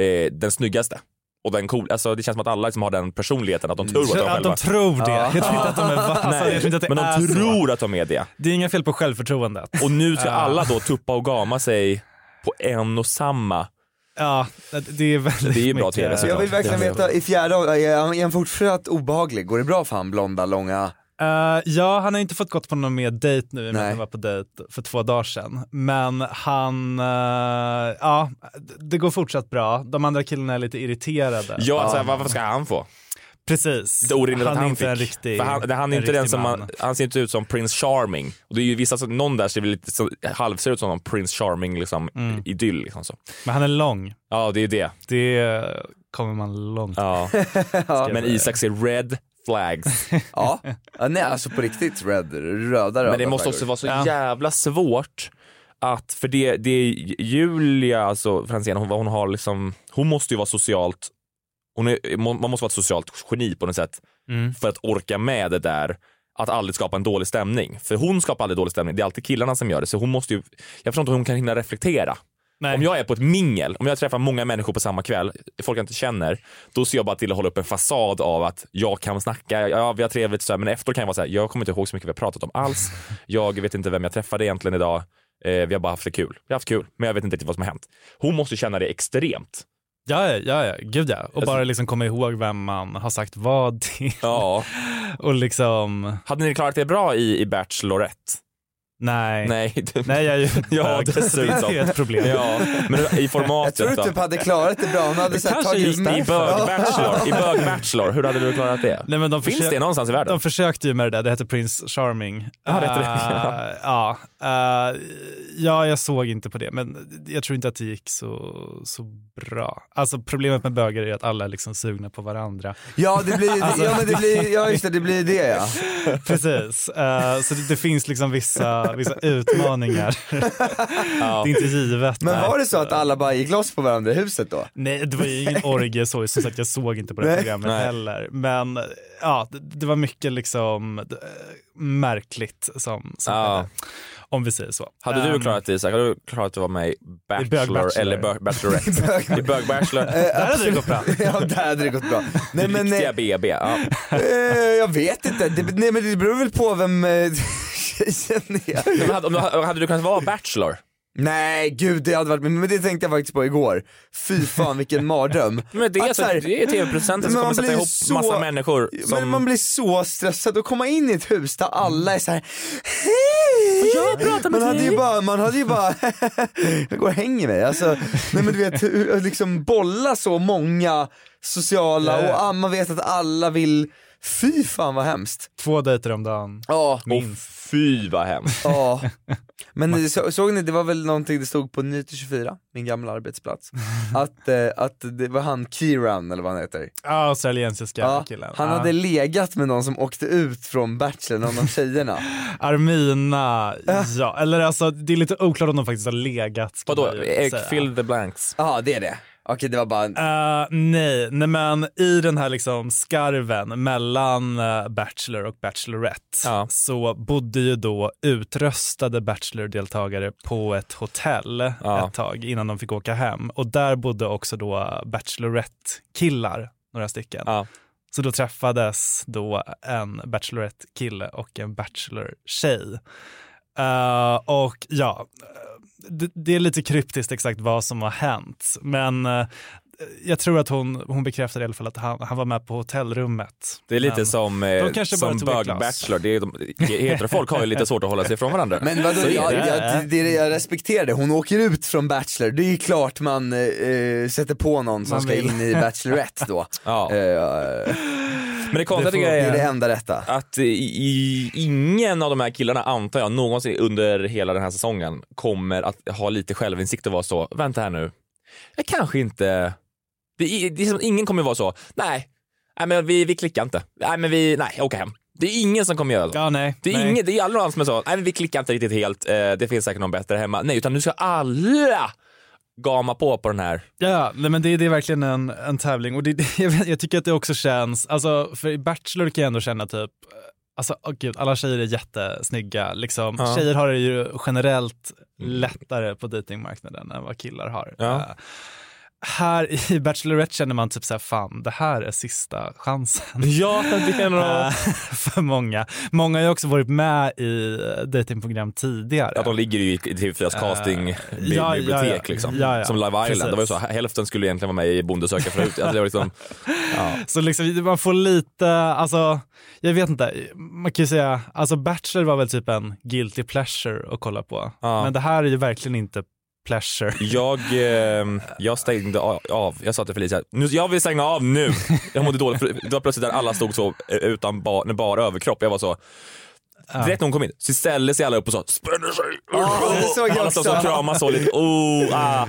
eh, den snyggaste. Och den cool, alltså det känns som att alla liksom har den personligheten att de tror att de Att själva de tror det. Ja. Jag tror inte att de är alltså, Nej, jag tror inte att det men de är så. tror att de är det. Det är inga fel på självförtroendet. Och nu ska alla då tuppa och gama sig på en och samma. Ja, det är väldigt Det är ju bra mycket- TV Så jag vill verkligen veta, i fjärde, är han- fortsatt obehaglig? Går det bra för han blonda, långa Eh, ja, han har inte fått gått på någon mer dejt nu Nej. han var på dejt för två dagar sedan. Men han, eh, ja, det går fortsatt bra. De andra killarna är lite irriterade. Ja, alltså, vad ska han få? Precis. Det är orimligt han att han inte fick. en riktig För han, han är en inte den som man. han ser inte ut som Prince Charming. Och det är ju vissa, som- någon där ser väl lite så, halvser ut som någon Prince Charming liksom, Mm. idyll. Liksom så. Men han är lång. Ja, det är det. Det kommer man långt Ja. (laughs) Men Isak ser red flags. (laughs) ja. ja, nej alltså på riktigt red, röda röda Men det måste flaggor. också vara så jävla svårt att, för det, det är Julia, alltså Franzén, hon, hon har liksom, hon måste ju vara socialt, hon är, man måste vara ett socialt geni på något sätt Mm. för att orka med det där att aldrig skapa en dålig stämning. För hon skapar aldrig dålig stämning, det är alltid killarna som gör det. Så hon måste ju, jag förstår inte hur hon kan hinna reflektera. Nej. Om jag är på ett mingel, om jag träffar många människor på samma kväll, folk jag inte känner, då ser jag bara till att hålla upp en fasad av att jag kan snacka, ja vi har trevligt så här, men efteråt kan jag vara så här, jag kommer inte ihåg så mycket vi har pratat om alls. (laughs) Jag vet inte vem jag träffade egentligen idag. Eh, vi har bara haft det kul. Vi har haft kul, men jag vet inte riktigt vad som har hänt. Hon måste känna det extremt. Ja, ja, ja, gud ja. Och Alltså- bara liksom komma ihåg vem man har sagt vad till. Ja. (laughs) Och liksom... Hade ni klarat det bra i, i Bachelorette? Nej. Nej, du... Nej, jag är ju (laughs) Ja, dessutom. det är ett problem. Ja, men i (laughs) formatet Jag tror du typ hade klarat det bra, hon hade så här Kanske tagit just i med bög-bachelor, i bög-bachelor, hur hade du klarat det? Nej, men de Finns försö- det någonstans i världen? De försökte ju med det där, det hette Prince Charming. Det det. Eh, ja, eh, ja, jag såg inte på det, men jag tror inte att det gick så, så bra. Alltså problemet med bögar är att alla är liksom sugna på varandra. Ja, det blir, (laughs) Alltså- ja men det blir, ja just det, det blir det ja. Precis, Eh, så det, det finns liksom vissa, vissa utmaningar. (laughs) Det är inte givet. Men var det så att alla bara gick loss på varandra i huset då? Nej, det var ju ingen orgie så, som sagt jag såg inte på det Nej. programmet Nej. heller. Men ja, det, det var mycket liksom eh, märkligt som, som Ja. Om vi säger så. Hade du Ehm, klarat det Isak? Hade du klarat att vara med i Bachelor, Bög-Bachelor. eller bö- Bachelorette? (laughs) I Bög-Bachelor? Där hade det gått bra. (laughs) ja, där hade det gått bra. Nej men, Riktiga eh, BB. Ja. eh, jag vet inte, det, nej men det beror väl på vem tjejen är. Men hade, om du- hade du kunnat vara Bachelor? Nej gud det hade varit, men det tänkte jag faktiskt på igår. Fy fan vilken mardröm. (laughs) Men det är, Att så, så här- det är tv-producenten som kommer sätta ihop så- massa människor som... Men man blir så stressad att komma in i ett hus där alla är så här. Hej! Jag pratar med man hade dig. ju bara, man hade ju bara, (laughs) jag går och hänger mig. Alltså, nej men du vet, hur- liksom bolla så många sociala och ah, man vet att alla vill, fy fan vad hemskt. Två dejter om dagen. Ja, Minst. Fy vad hemskt. (laughs) ja. Men så, såg ni, det var väl någonting det stod på Nyheter 24, min gamla arbetsplats, (laughs) att, eh, att det var han Kieran eller vad han heter. Ja, australiensiska Ja, killen. han Ja. hade legat med någon som åkte ut från Bachelor, någon av tjejerna. (laughs) Armina, ja. Eller alltså det är lite oklart om de faktiskt har legat. Vadå? Fill the blanks. Ja det är det. Okej det var bara, Eh, nej, nej, men i den här liksom skarven mellan eh, Bachelor och Bachelorette Ja. så bodde ju då utröstade Bachelor-deltagare på ett hotell Ja. ett tag innan de fick åka hem. Och där bodde också då Bachelorette-killar, några stycken. Ja. Så då träffades då en Bachelorette-kille och en Bachelor-tjej. Eh, och ja, det, det är lite kryptiskt exakt vad som har hänt. Men eh, jag tror att hon, hon bekräftade i alla fall att han, han var med på hotellrummet. Det är lite Men som, de eh, som glas. bög-bachelor. Det är de, heterofolk har ju lite svårt att hålla sig ifrån varandra. men vadå, jag, det. jag, det, det, jag respekterar det, hon åker ut från Bachelor, det är ju klart man eh, eh, sätter på någon som Man ska vill. in i Bachelorette då. (laughs) Ja. Eh, Men det konstiga det, jag är det enda rätta. att i, i, ingen av de här killarna, antar jag, någonsin under hela den här säsongen kommer att ha lite självinsikt och vara så, vänta här nu, jag kanske inte, det, är- det som, ingen kommer vara så, nej, nej men vi, vi klickar inte, nej men vi, nej jag åker hem. Det är ingen som kommer göra så. Ja, nej. Det är, nej. ingen, det är aldrig någon som är så, nej men vi klickar inte riktigt helt, eh, det finns säkert någon bättre hemma. Nej, utan nu ska alla gama på på den här. Ja, nej, men det, det är verkligen en, en tävling och det, det, (laughs) jag, tycker att det också känns, alltså för i Bachelor kan jag ändå känna typ, alltså åh gud, alla tjejer är jättesnygga. Liksom. Ja. Tjejer har det ju generellt lättare på datingmarknaden än vad killar har. Ja. Eh, här i (laughs) Bachelorette känner man typ så här, fan det här är sista chansen. (laughs) Ja, det är nog... (laughs) Eh, för många. Många har ju också varit med i datingprogram tidigare. Ja, de ligger ju i TV4s Eh, castingbibliotek ja, ja, ja. liksom. Ja, ja. Som Love Island. Precis. Det var ju så, hälften skulle egentligen vara med i Bonde söker fru. Alltså, det var liksom, ja. Så liksom, man får lite, alltså, jag vet inte, man kan ju säga, alltså Bachelor var väl typ en guilty pleasure att kolla på. Ja. Men det här är ju verkligen inte pleasure. (laughs) Jag, eh, jag stängde av, jag sa till Felicia, nu, jag vill stänga av nu. Jag mådde dåligt, för det var plötsligt där alla stod så eh, utan bar, bara överkropp. Jag var så, direkt när hon kom in så ställde sig alla upp och sa spänner sig. det såg jag alla stod och kramade så lite, oh, ah.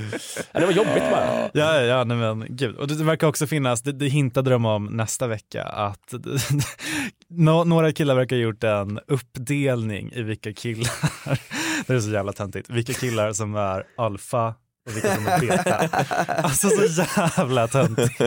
Det var jobbigt bara. Ja, ja, nej men gud. Och det, verkar också finnas, det, det hintade de om nästa vecka, att (laughs) nå- några killar verkar ha gjort en uppdelning i vilka killar, det är så jävla töntigt, vilka killar som är alfa och vilka som är beta. (laughs) Alltså så jävla töntigt.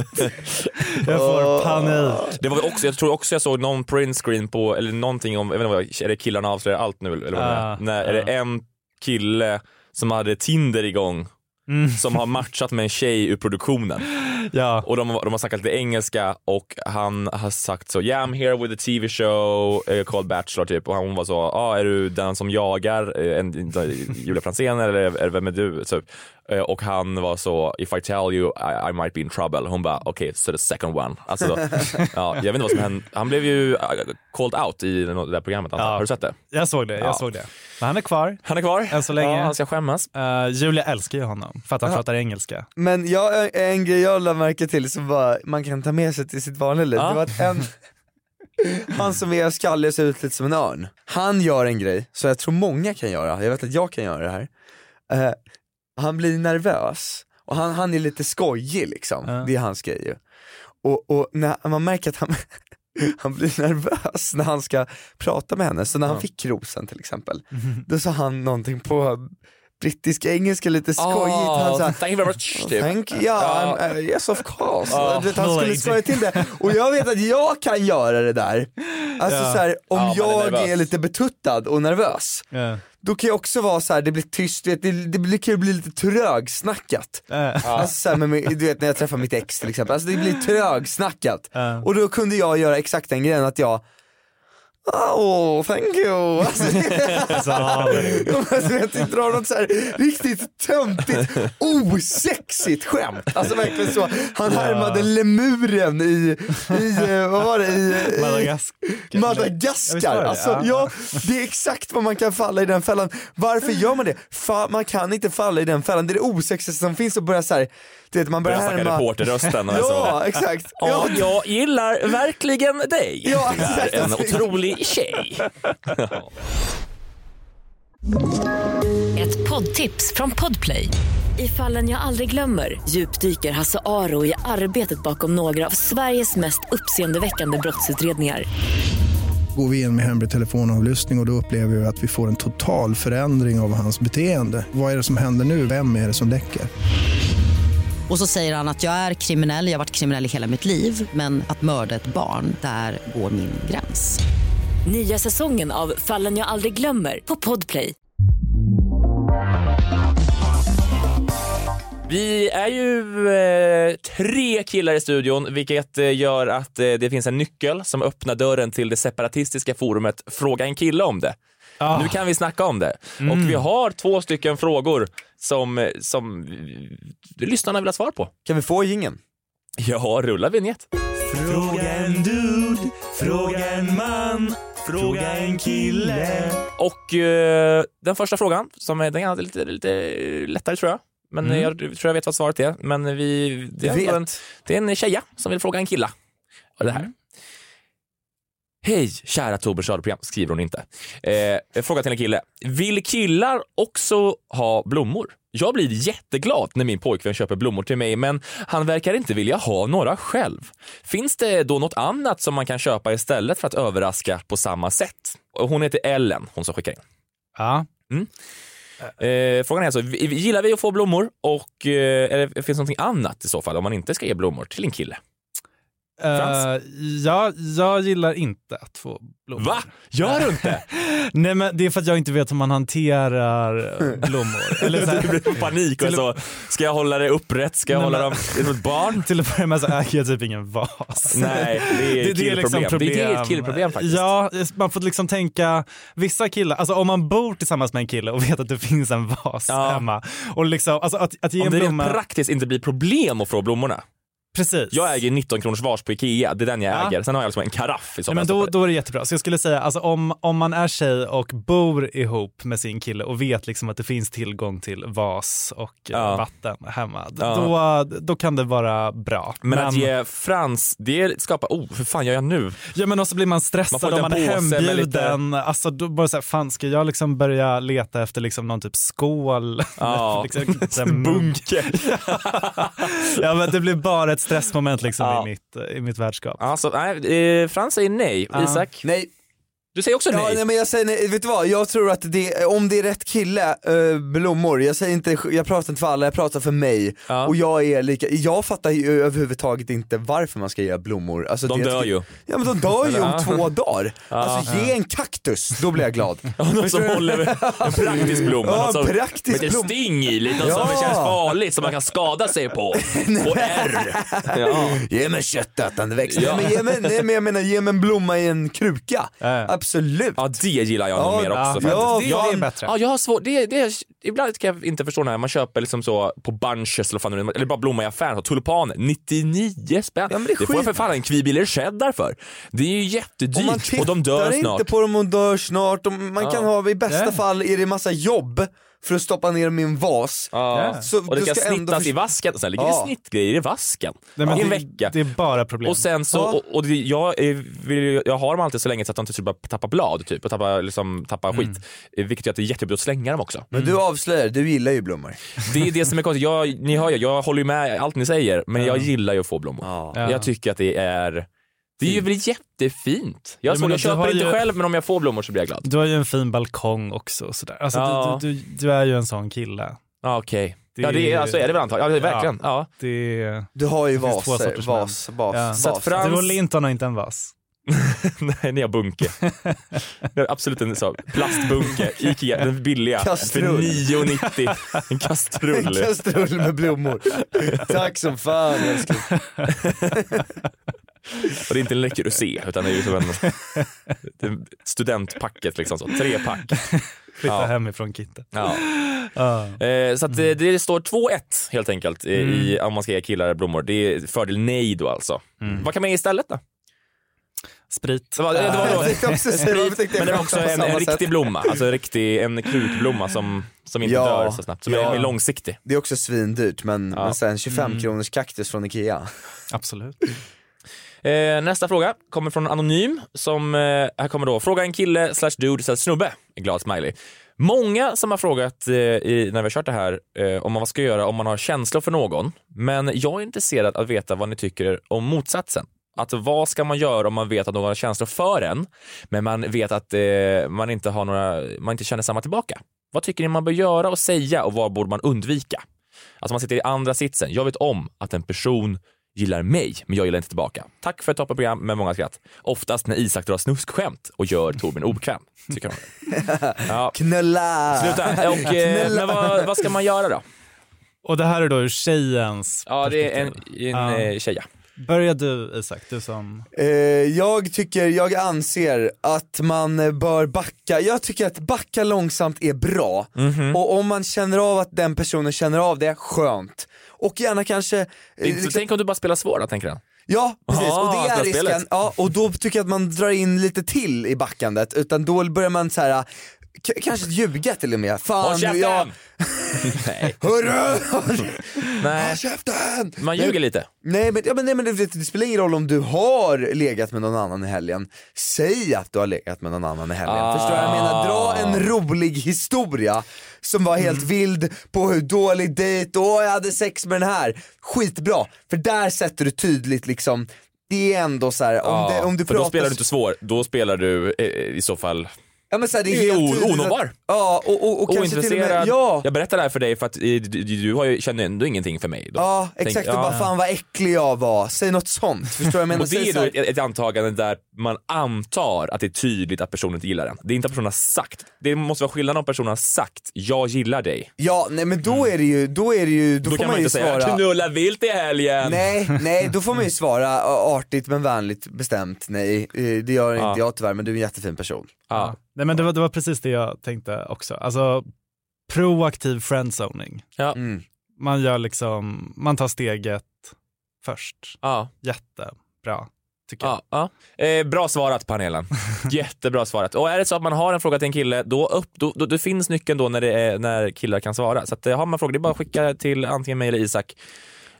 Jag får panik. Det var också, jag tror också jag såg någon printscreen på, eller någonting om, jag vet inte vad, är det killarna avslöjar allt nu? Eller vad det Ah, är? När, är det en kille som hade Tinder igång Mm. som har matchat med en tjej ur produktionen. (laughs) Ja. Och de, de har snackat lite engelska och han har sagt så yeah I'm here with a TV show uh, called Bachelor typ och hon var så, ah, är du den som jagar eh, en, Julia Franzén eller är, är, vem är du? Typ. Eh, Och han var så, if I tell you I, I might be in trouble. Hon bara, okej, okay, so the second one. Alltså, då, (laughs) ja, jag vet inte vad som hände. Han blev ju uh, called out i det där programmet. Ja. Har du sett det? Jag såg det, jag Ja. såg det. Men han är kvar. Han är kvar. Än så länge. Ja, han ska skämmas. Eh, Julia älskar ju honom för att han Ja. pratar engelska. Men jag, en grej jag lade märke till som bara, man kan ta med sig till sitt vanliga liv, Ja. det var att en, (laughs) han som är skallig och ser ut lite som en örn, han gör en grej så jag tror många kan göra, jag vet att jag kan göra det här. Eh, han blir nervös och han, han är lite skojig liksom, det är hans grej ju. Och, och när man märker att han, (laughs) han blir nervös när han ska prata med henne, så när han Ja. fick rosen till exempel, då sa han någonting på brittisk engelska lite skojigt. han sa, thank you very much. Typ. Thank you, yeah, I'm, uh, yes of course. Ja, du vet, han skulle skoja till det. Och jag vet att jag kan göra det där. Alltså Ja. så här, om är jag nervös. är lite betuttad och nervös, Ja. då kan jag också vara så här, det blir tyst, vet, det, det blir- kan bli lite trögsnackat. Alltså så här, med, du vet när jag träffar mitt ex till exempel, alltså det blir trögsnackat. Och då kunde jag göra exakt den grejen att jag Oh, thank you! Alltså, (laughs) alltså, jag drar något så här riktigt töntigt, osexigt skämt. Alltså verkligen så, han Ja. härmade lemuren i, i eh, vad var det, i eh, Madagaskar. Alltså, Ja. ja, det är exakt vad man kan falla i den fällan. Varför gör man det? Fa man kan inte falla i den fällan, det är det osexigaste som finns att börja så här, du vet man börjar Börja snacka härma. reporterrösten. (laughs) Ja, så. exakt. Ja, jag gillar verkligen dig. Ja, Du är exakt. en otrolig tjej. Ett poddtips från Podplay. I fallen jag aldrig glömmer djupdyker Hasse Aro i arbetet bakom några av Sveriges mest uppseendeväckande brottsutredningar. Går vi in med hemlig telefonavlyssning och, och då upplever vi att vi får en total förändring av hans beteende. Vad är det som händer nu? Vem är det som läcker? Och så säger han att jag är kriminell, jag har varit kriminell i hela mitt liv men att mörda ett barn, där går min gräns. Nya säsongen av Fallen jag aldrig glömmer på Podplay. Vi är ju eh, tre killar i studion, vilket eh, gör att eh, det finns en nyckel som öppnar dörren till det separatistiska forumet Fråga en kille om det. Nu kan vi snacka om det. Mm. Och vi har två stycken frågor som, som lyssnarna vill ha svar på. Kan vi få gingen? Ja, rulla vignett. Fråga en dude, fråga en man, fråga en kille. Och eh, den första frågan, som är, den är lite, lite lättare tror jag. Men Mm. jag tror jag vet vad svaret är. Men vi, det, är en, det är en tjeja som vill fråga en killa. Och det här. Mm. Hej kära Torbjörns radioprogram, skriver hon inte. Eh, fråga till en kille. Vill killar också ha blommor? Jag blir jätteglad när min pojkvän köper blommor till mig men han verkar inte vilja ha några själv. Finns det då något annat som man kan köpa istället för att överraska på samma sätt? Hon heter Ellen, hon som skickar in. Ja. Mm. Eh, frågan är alltså, gillar vi att få blommor och eh, eller finns det någonting annat i så fall om man inte ska ge blommor till en kille? Eh, ja, jag gillar inte att få blommor. Va? Gör du inte? (laughs) Nej men det är för att jag inte vet hur man hanterar eh, (laughs) blommor. Eller så du blir panik och så, ska jag hålla det upprätt? Ska jag Nej, hålla men- dem som ett barn? (laughs) Till att börja med så äger jag typ ingen vas. Nej, det är killproblem. Det är ett killproblem faktiskt. Ja, man får liksom tänka, vissa killar, alltså om man bor tillsammans med en kille och vet att det finns en vas hemma och liksom, alltså att, att ge Om en det blomma. rent praktiskt inte blir problem att få blommorna. Precis. Jag äger 19 kronors vas på Ikea, det är den jag Ja. äger. Sen har jag liksom en karaff i så Nej, men då, då är det jättebra. Så jag skulle säga, alltså, om, om man är tjej och bor ihop med sin kille och vet liksom att det finns tillgång till vas och eh, Ja. vatten hemma, Ja. då, då kan det vara bra. Men, att ge Frans, det skapar, oh för fan gör jag nu? Ja men också blir man Man stressad får om man är hembjuden. Alltså då bara såhär, fan ska jag liksom börja leta efter liksom någon typ skål? (laughs) Ja. liksom, så här, Bunke. ja men det blir bara ett stressmoment liksom Ja. i, mitt, i mitt värdskap. Alltså, nej, eh, Frans säger nej. Ja. Isak? Nej. Du säger också Ja, nej? nej men jag säger nej, vet du vad? Jag tror att det, om det är rätt kille, eh, blommor, jag säger inte, jag pratar inte för alla, jag pratar för mig. Och jag är lika, jag fattar ju överhuvudtaget inte varför man ska ge blommor. Alltså, De det- dör ju. Ja men de dör ju om (laughs) Ja. två dagar. Ja. Alltså ge en kaktus, då blir jag glad. (laughs) Någon som håller (laughs) en praktisk blomma, Ja, något som, praktisk med ett blom- sting i, lite Ja. som känns farligt som man kan skada sig på. På R. Ja. Ge mig köttätande växter. Ja. Nej, men ge mig, nej men jag menar ge mig en blomma i en kruka. Absolut. Ja det gillar jag nog mer också. ja, faktiskt. ja, det- det är bättre. Ja, jag har svårt, det, det, ibland kan jag inte förstå när man köper liksom så på bunches eller, fan, eller bara blomma i affären, så tulpaner, 99 spänn. men det är det får jag för fan en kvibiller cheddar för. Det är ju Och man jättedyrt och de dör tittar snart. inte på dem och dör snart. Och man Ja. kan ha, i bästa Ja. fall är det massa jobb för att stoppa ner min vas. Ja. Så och det du ska, ska ändå snittas i vasken, och sen ligger Ja. det snittgrejer i vasken Nej, men i en det, vecka. det är bara problem. Och sen så, Ja. och, och det, jag, vill, jag har dem alltid så länge så att de inte ska börja tappa blad typ och tappa, liksom, tappa Mm. skit. Eh, Vilket gör att det är jättejobbigt att slänga dem också. Men du avslöjar, du gillar ju blommor. Det är det som är konstigt. Jag, ni hör ju, jag håller ju med allt ni säger, men jag gillar ju att få blommor. Ja. Jag tycker att det är det är ju väl jättefint. Jag, Ja, ja, men jag köper inte ju- själv men om jag får blommor så blir jag glad. Du har ju en fin balkong också. och Sådär. Alltså, Ja. du, du, du, du är ju en sån kille. Ja, Okej. Ja det är, alltså, är det väl antagligen. Ja, det verkligen. Ja. Det, Du har ju det vaser, vas, vas, Ja. vas. Så Frans- Du och Linton har inte en vas. (laughs) Nej, ni har bunke. (laughs) Absolut en så, plastbunke, (laughs) Ikea, den billiga. Kastrull. För 9,90. En kastrull. En kastrull med blommor. Tack som fan älskling. Och det är inte en Le Creuset utan det är ju som en, studentpacket liksom så, tre pack. Flytta Ja. hemifrån kittet. Ja. Ja. Eh, så att det, det står 2-1 helt enkelt eh, i, om man ska ge killar blommor. Det är fördel nej då alltså. Vad kan man ge istället då? Sprit. Det var, det var då, Jag jag tänkte men det var också en, en riktig blomma, alltså en riktig en krukblomma som, som inte Ja, dör så snabbt, som ja. är långsiktig. Det är också svindyrt men, Ja. men sen 25 Mm. kronors kaktus från Ikea. Absolut. Eh, nästa fråga kommer från Anonym. Som, eh, här kommer då, fråga en kille slash dude slash snubbe. Glad smiley. Många som har frågat eh, i, när vi har kört det här eh, om man vad ska göra om man har känslor för någon. Men jag är intresserad att veta vad ni tycker om motsatsen. Att vad ska man göra om man vet att någon har känslor för en, men man vet att eh, man, inte har några, man inte känner samma tillbaka. Vad tycker ni man bör göra och säga och vad borde man undvika? Alltså man sitter i andra sitsen. Jag vet om att en person gillar mig, men jag gillar inte tillbaka. Tack för ett toppenprogram med många skratt. Oftast när Isak drar snuskskämt och gör Torbjörn obekväm. Tycker jag. (laughs) Ja. Knulla! Sluta. Och, eh, (laughs) men vad, vad ska man göra då? Och det här är då ur tjejens Ja, det är en, en Ja. eh, tjeja. Börja du Isak, du som... Eh, jag tycker, jag anser att man bör backa, jag tycker att backa långsamt är bra. Mhm. Och om man känner av att den personen känner av det, skönt. Och gärna kanske... eh, liksom- Tänk om du bara spelar svår då, tänker han. Ja, precis. Ah, och det är risken. Ja, och då tycker jag att man drar in lite till i backandet, utan då börjar man så här. K- kanske ljuga till och med. Fan, Håll käften! jag... (laughs) Nej. Hörru! Nej. Håll käften! Man ljuger lite. Nej men, ja, men, nej, men det, det spelar ingen roll om du har legat med någon annan i helgen. Säg att du har legat med någon annan i helgen. Ah. Förstår du vad jag menar? Dra en rolig historia som var helt vild på hur dålig dejt, åh jag hade sex med den här. Skitbra, för där sätter du tydligt liksom, det är ändå så här, om, Ja, det, om du för pratar... då spelar du inte svår, då spelar du eh, i så fall Ja men så här, det är Det är helt onåbar. Ja, och, och, och kanske till och med, ja. Jag berättar det här för dig för att eh, du, du, har ju, känner ändå ingenting för mig. Då. Ja Tänk- exakt, ja. och bara fan vad äcklig jag var, säg något sånt, förstår jag menar? Och det är då ett, ett antagande där man antar att det är tydligt att personen inte gillar den. Det är inte att personen har sagt. Det måste vara skillnad om personen har sagt “jag gillar dig”. Ja, nej men då är det ju, då är det ju, då, Då, får kan man man ju inte säga svara “knulla vilt i helgen”. Nej, nej då får man ju (laughs) svara artigt men vänligt bestämt nej. Eh, Det gör inte Ja. jag tyvärr men du är en jättefin person. Ja. Nej, men det, var, det var precis det jag tänkte också. Alltså proaktiv friendzoning. Ja. Mm. Man gör liksom, man tar steget först. Ja. Jättebra, tycker jag. Ja, ja. Eh, bra svarat panelen. (laughs) Jättebra svarat. Och är det så att man har en fråga till en kille, då, upp, då, då, då finns nyckeln då när, det är, när killar kan svara. Så att, eh, har man frågor, det är bara att skicka till antingen mig eller Isak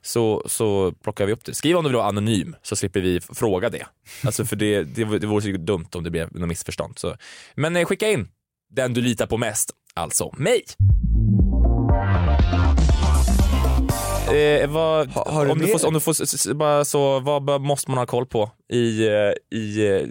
så, så plockar vi upp det. Skriv om du vill vara anonym så slipper vi fråga det. Alltså för det, det, det vore så dumt om det blev något missförstånd. Så. Men eh, skicka in den du litar på mest, alltså mig. Eh, vad, har du om, du får, om du får bara så, vad måste man ha koll på i, eh, i eh,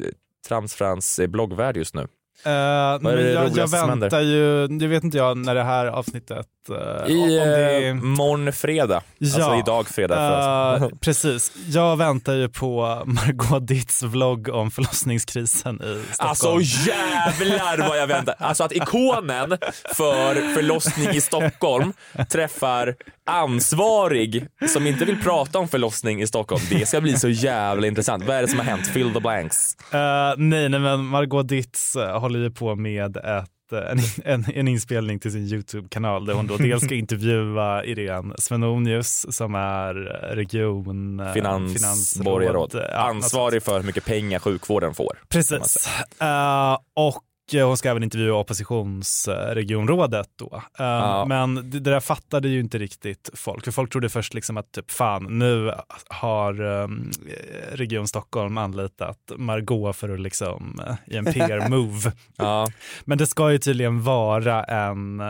Tramsfrans eh, bloggvärld just nu? Vad är men det jag, jag väntar ju, det vet inte jag när det här avsnittet... eh, I det eh, morgon fredag, alltså idag fredag för oss. Eh, (laughs) precis. Jag väntar ju på Margot Ditts vlogg om förlossningskrisen i Stockholm. Alltså jävlar vad jag väntar. Alltså att ikonen för förlossning i Stockholm träffar ansvarig som inte vill prata om förlossning i Stockholm. Det ska bli så jävla intressant. Vad är det som har hänt? Fill the blanks. Eh, nej, nej, men Margot Ditz eh, håller ju på med ett, en, (laughs) en, en inspelning till sin YouTube-kanal där hon då dels ska (laughs) intervjua Irene Svenonius som är region... eh, Finansborgarråd. eh, Ansvarig för hur mycket pengar sjukvården får. Precis. Eh, och eh, hon ska även intervjua oppositionsregionrådet då. Eh, Ja. Men det, det där fattade ju inte riktigt folk. För folk trodde först liksom att typ fan, nu har um, Region Stockholm anlitat Margot för att liksom eh, i en PR-move. (laughs) Ja. Men det ska ju tydligen vara en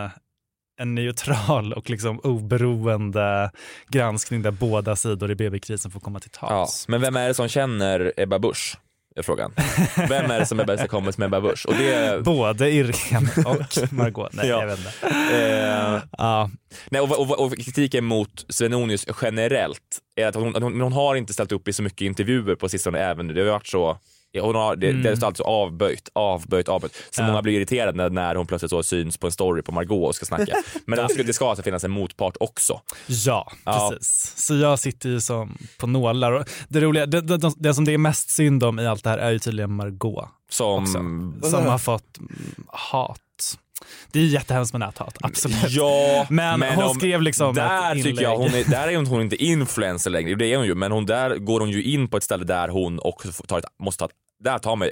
en neutral och liksom oberoende granskning där båda sidor i BB-krisen får komma till Ja. tals. Men vem är det som känner Ebba Busch? Är frågan. Vem är det som är bästa kompis med Ebba Busch? Och det... Både Irene och Margot. Nej, Ja. jag vet inte. Eh, Ja. Nej, och, och, och kritiken mot Svenonius generellt är att hon, hon, hon har inte ställt upp i så mycket intervjuer på sistone även nu. Det har varit så Hon har, det, Mm. det är alltså avböjt, avböjt, avböjt. Så Ja. många blir irriterade när, när hon plötsligt så syns på en story på Margot och ska snacka. (laughs) Men det ska, det ska alltså finnas en motpart också. Ja, Ja. precis. Så jag sitter ju som på nålar. Och det, roliga, det, det, det, som det är mest synd om i allt det här är ju tydligen Margot. Som... Också, som har fått hat. Det är jättehemskt med näthat, absolut. Ja, Men hon om- skrev liksom där ett tycker jag hon är, där är hon, hon inte influencer längre, det är hon ju, men hon där går hon ju in på ett ställe där hon också får ta ett, måste ta ett, där tar man,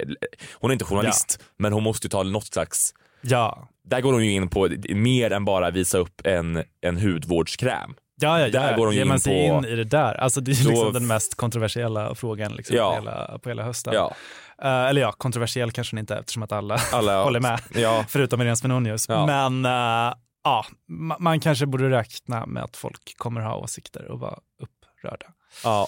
hon är inte journalist, men hon måste ju ta något slags, Ja. där går hon ju in på mer än bara visa upp en, en hudvårdskräm. Ja, ja, Där ja. går hon ju Ger man in sig på- in i det där. Alltså det är liksom den mest kontroversiella frågan liksom Ja. på, hela, på hela hösten. Ja. Eh, eller ja, kontroversiell kanske den inte eftersom att alla, Alla (laughs) håller med. Ja. Förutom Irene Svenonius. Ja. Men eh, ja, ma- man kanske borde räkna med att folk kommer ha åsikter och vara upprörda. Ja.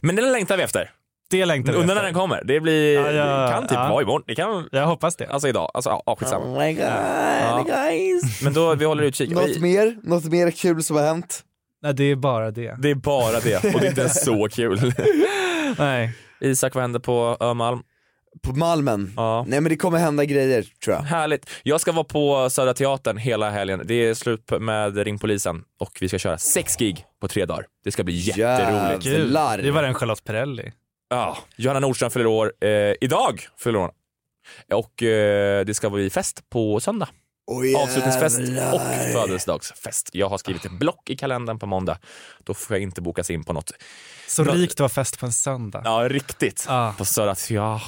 Men den längtar vi efter. Det längtar vi Undrar när den kommer. Det blir, Ja, ja, det kan typ ja. vara imorgon. Det kan, Jag hoppas det. alltså idag. Alltså ja, skitsamma. Oh my god Ja. guys. Men då, vi håller utkik. Något mer? Något mer kul som har hänt? Nej, det är bara det. Det är bara det och det är inte (laughs) så kul. Nej. Isak, vad händer på Ömalm? På Malmen? Ja. Nej men det kommer hända grejer tror jag. Härligt. Jag ska vara på Södra Teatern hela helgen. Det är slut med Ring Polisen och vi ska köra sex gig på tre dagar. Det ska bli jätteroligt. Gud, det var den Charlotte Perrelli. Ja, Johanna Nordström fyller år. Eh, idag fyller hon. Och eh, det ska bli fest på söndag. Oh, Avslutningsfest jävlar. och födelsedagsfest. Jag har skrivit ett block i kalendern på måndag. Då får jag inte bokas in på något. Så Nå- rikt att ha fest på en söndag. Ja, riktigt. Ah. På Södra Teatern.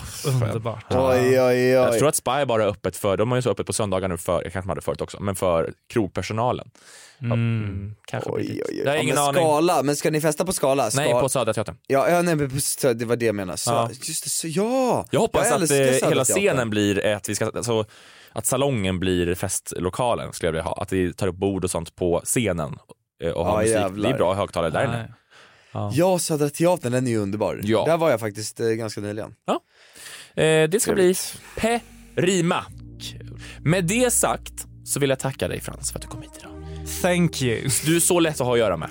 Underbart. Ja. Oj, oj, oj. Jag tror att Spy bara är öppet för, de har ju så öppet på söndagar nu för, jag kanske de hade förut också, men för krogpersonalen. Ja, mm, kanske Oj, oj, oj. Jag har Ja, ingen men aning. Skala, men ska ni festa på Skala? Nej, på Södra Teatern. Ja, ja nej, men det var det jag menade. Så, Ja. Just det, så, ja! Jag hoppas att älskar eh, hela scenen blir att vi ska, alltså, att salongen blir festlokalen skulle jag vilja ha. Att vi tar upp bord och sånt på scenen eh, och har Ja, musik. jävlar. Det är bra högtalare där inne. Ja. Ja, Södra Teatern den är ju underbar. Ja. Där var jag faktiskt eh, ganska nyligen. Eh, det ska bli Perima. Med det sagt så vill jag tacka dig Frans för att du kom hit idag. Thank you. Du är så lätt att ha att göra med.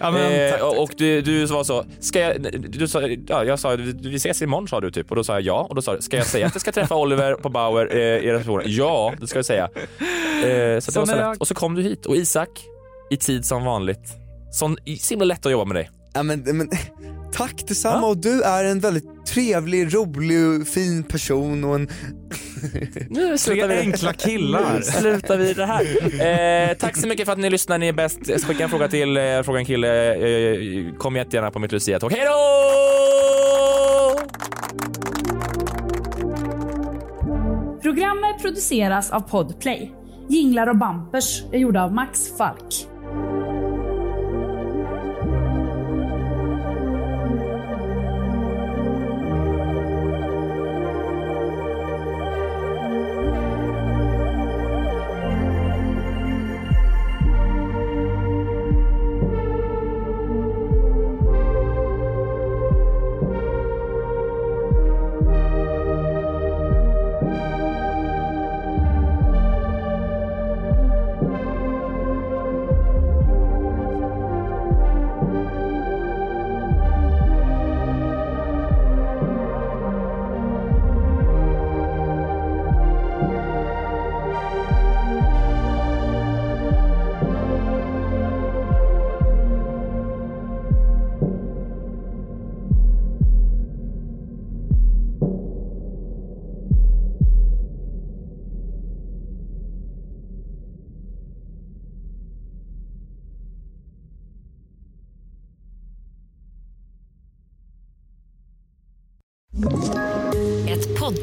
Ja, men, tack, och och du, du var så, ska jag, du sa, ja, jag sa vi ses imorgon sa du typ och då sa jag ja och då sa du, ska jag säga att jag ska träffa Oliver på Bauer eh, i receptionen? Ja, det ska jag säga. Eh, så det Så var så lätt. jag- Och så kom du hit och Isak, i tid som vanligt. Sån, så himla lätt att jobba med dig. Ja, men, men, tack detsamma och du är en väldigt trevlig, rolig och fin person och en... (laughs) Nu slutar vi. enkla killar. Nu slutar vi det här. Eh, tack så mycket för att ni lyssnar, ni är bäst. Skicka en fråga till eh, Fråga en kille. Eh, kom jättegärna på mitt Lucia-tåg. Hej då! Programmet produceras av Podplay. Jinglar och bampers är gjorda av Max Falk.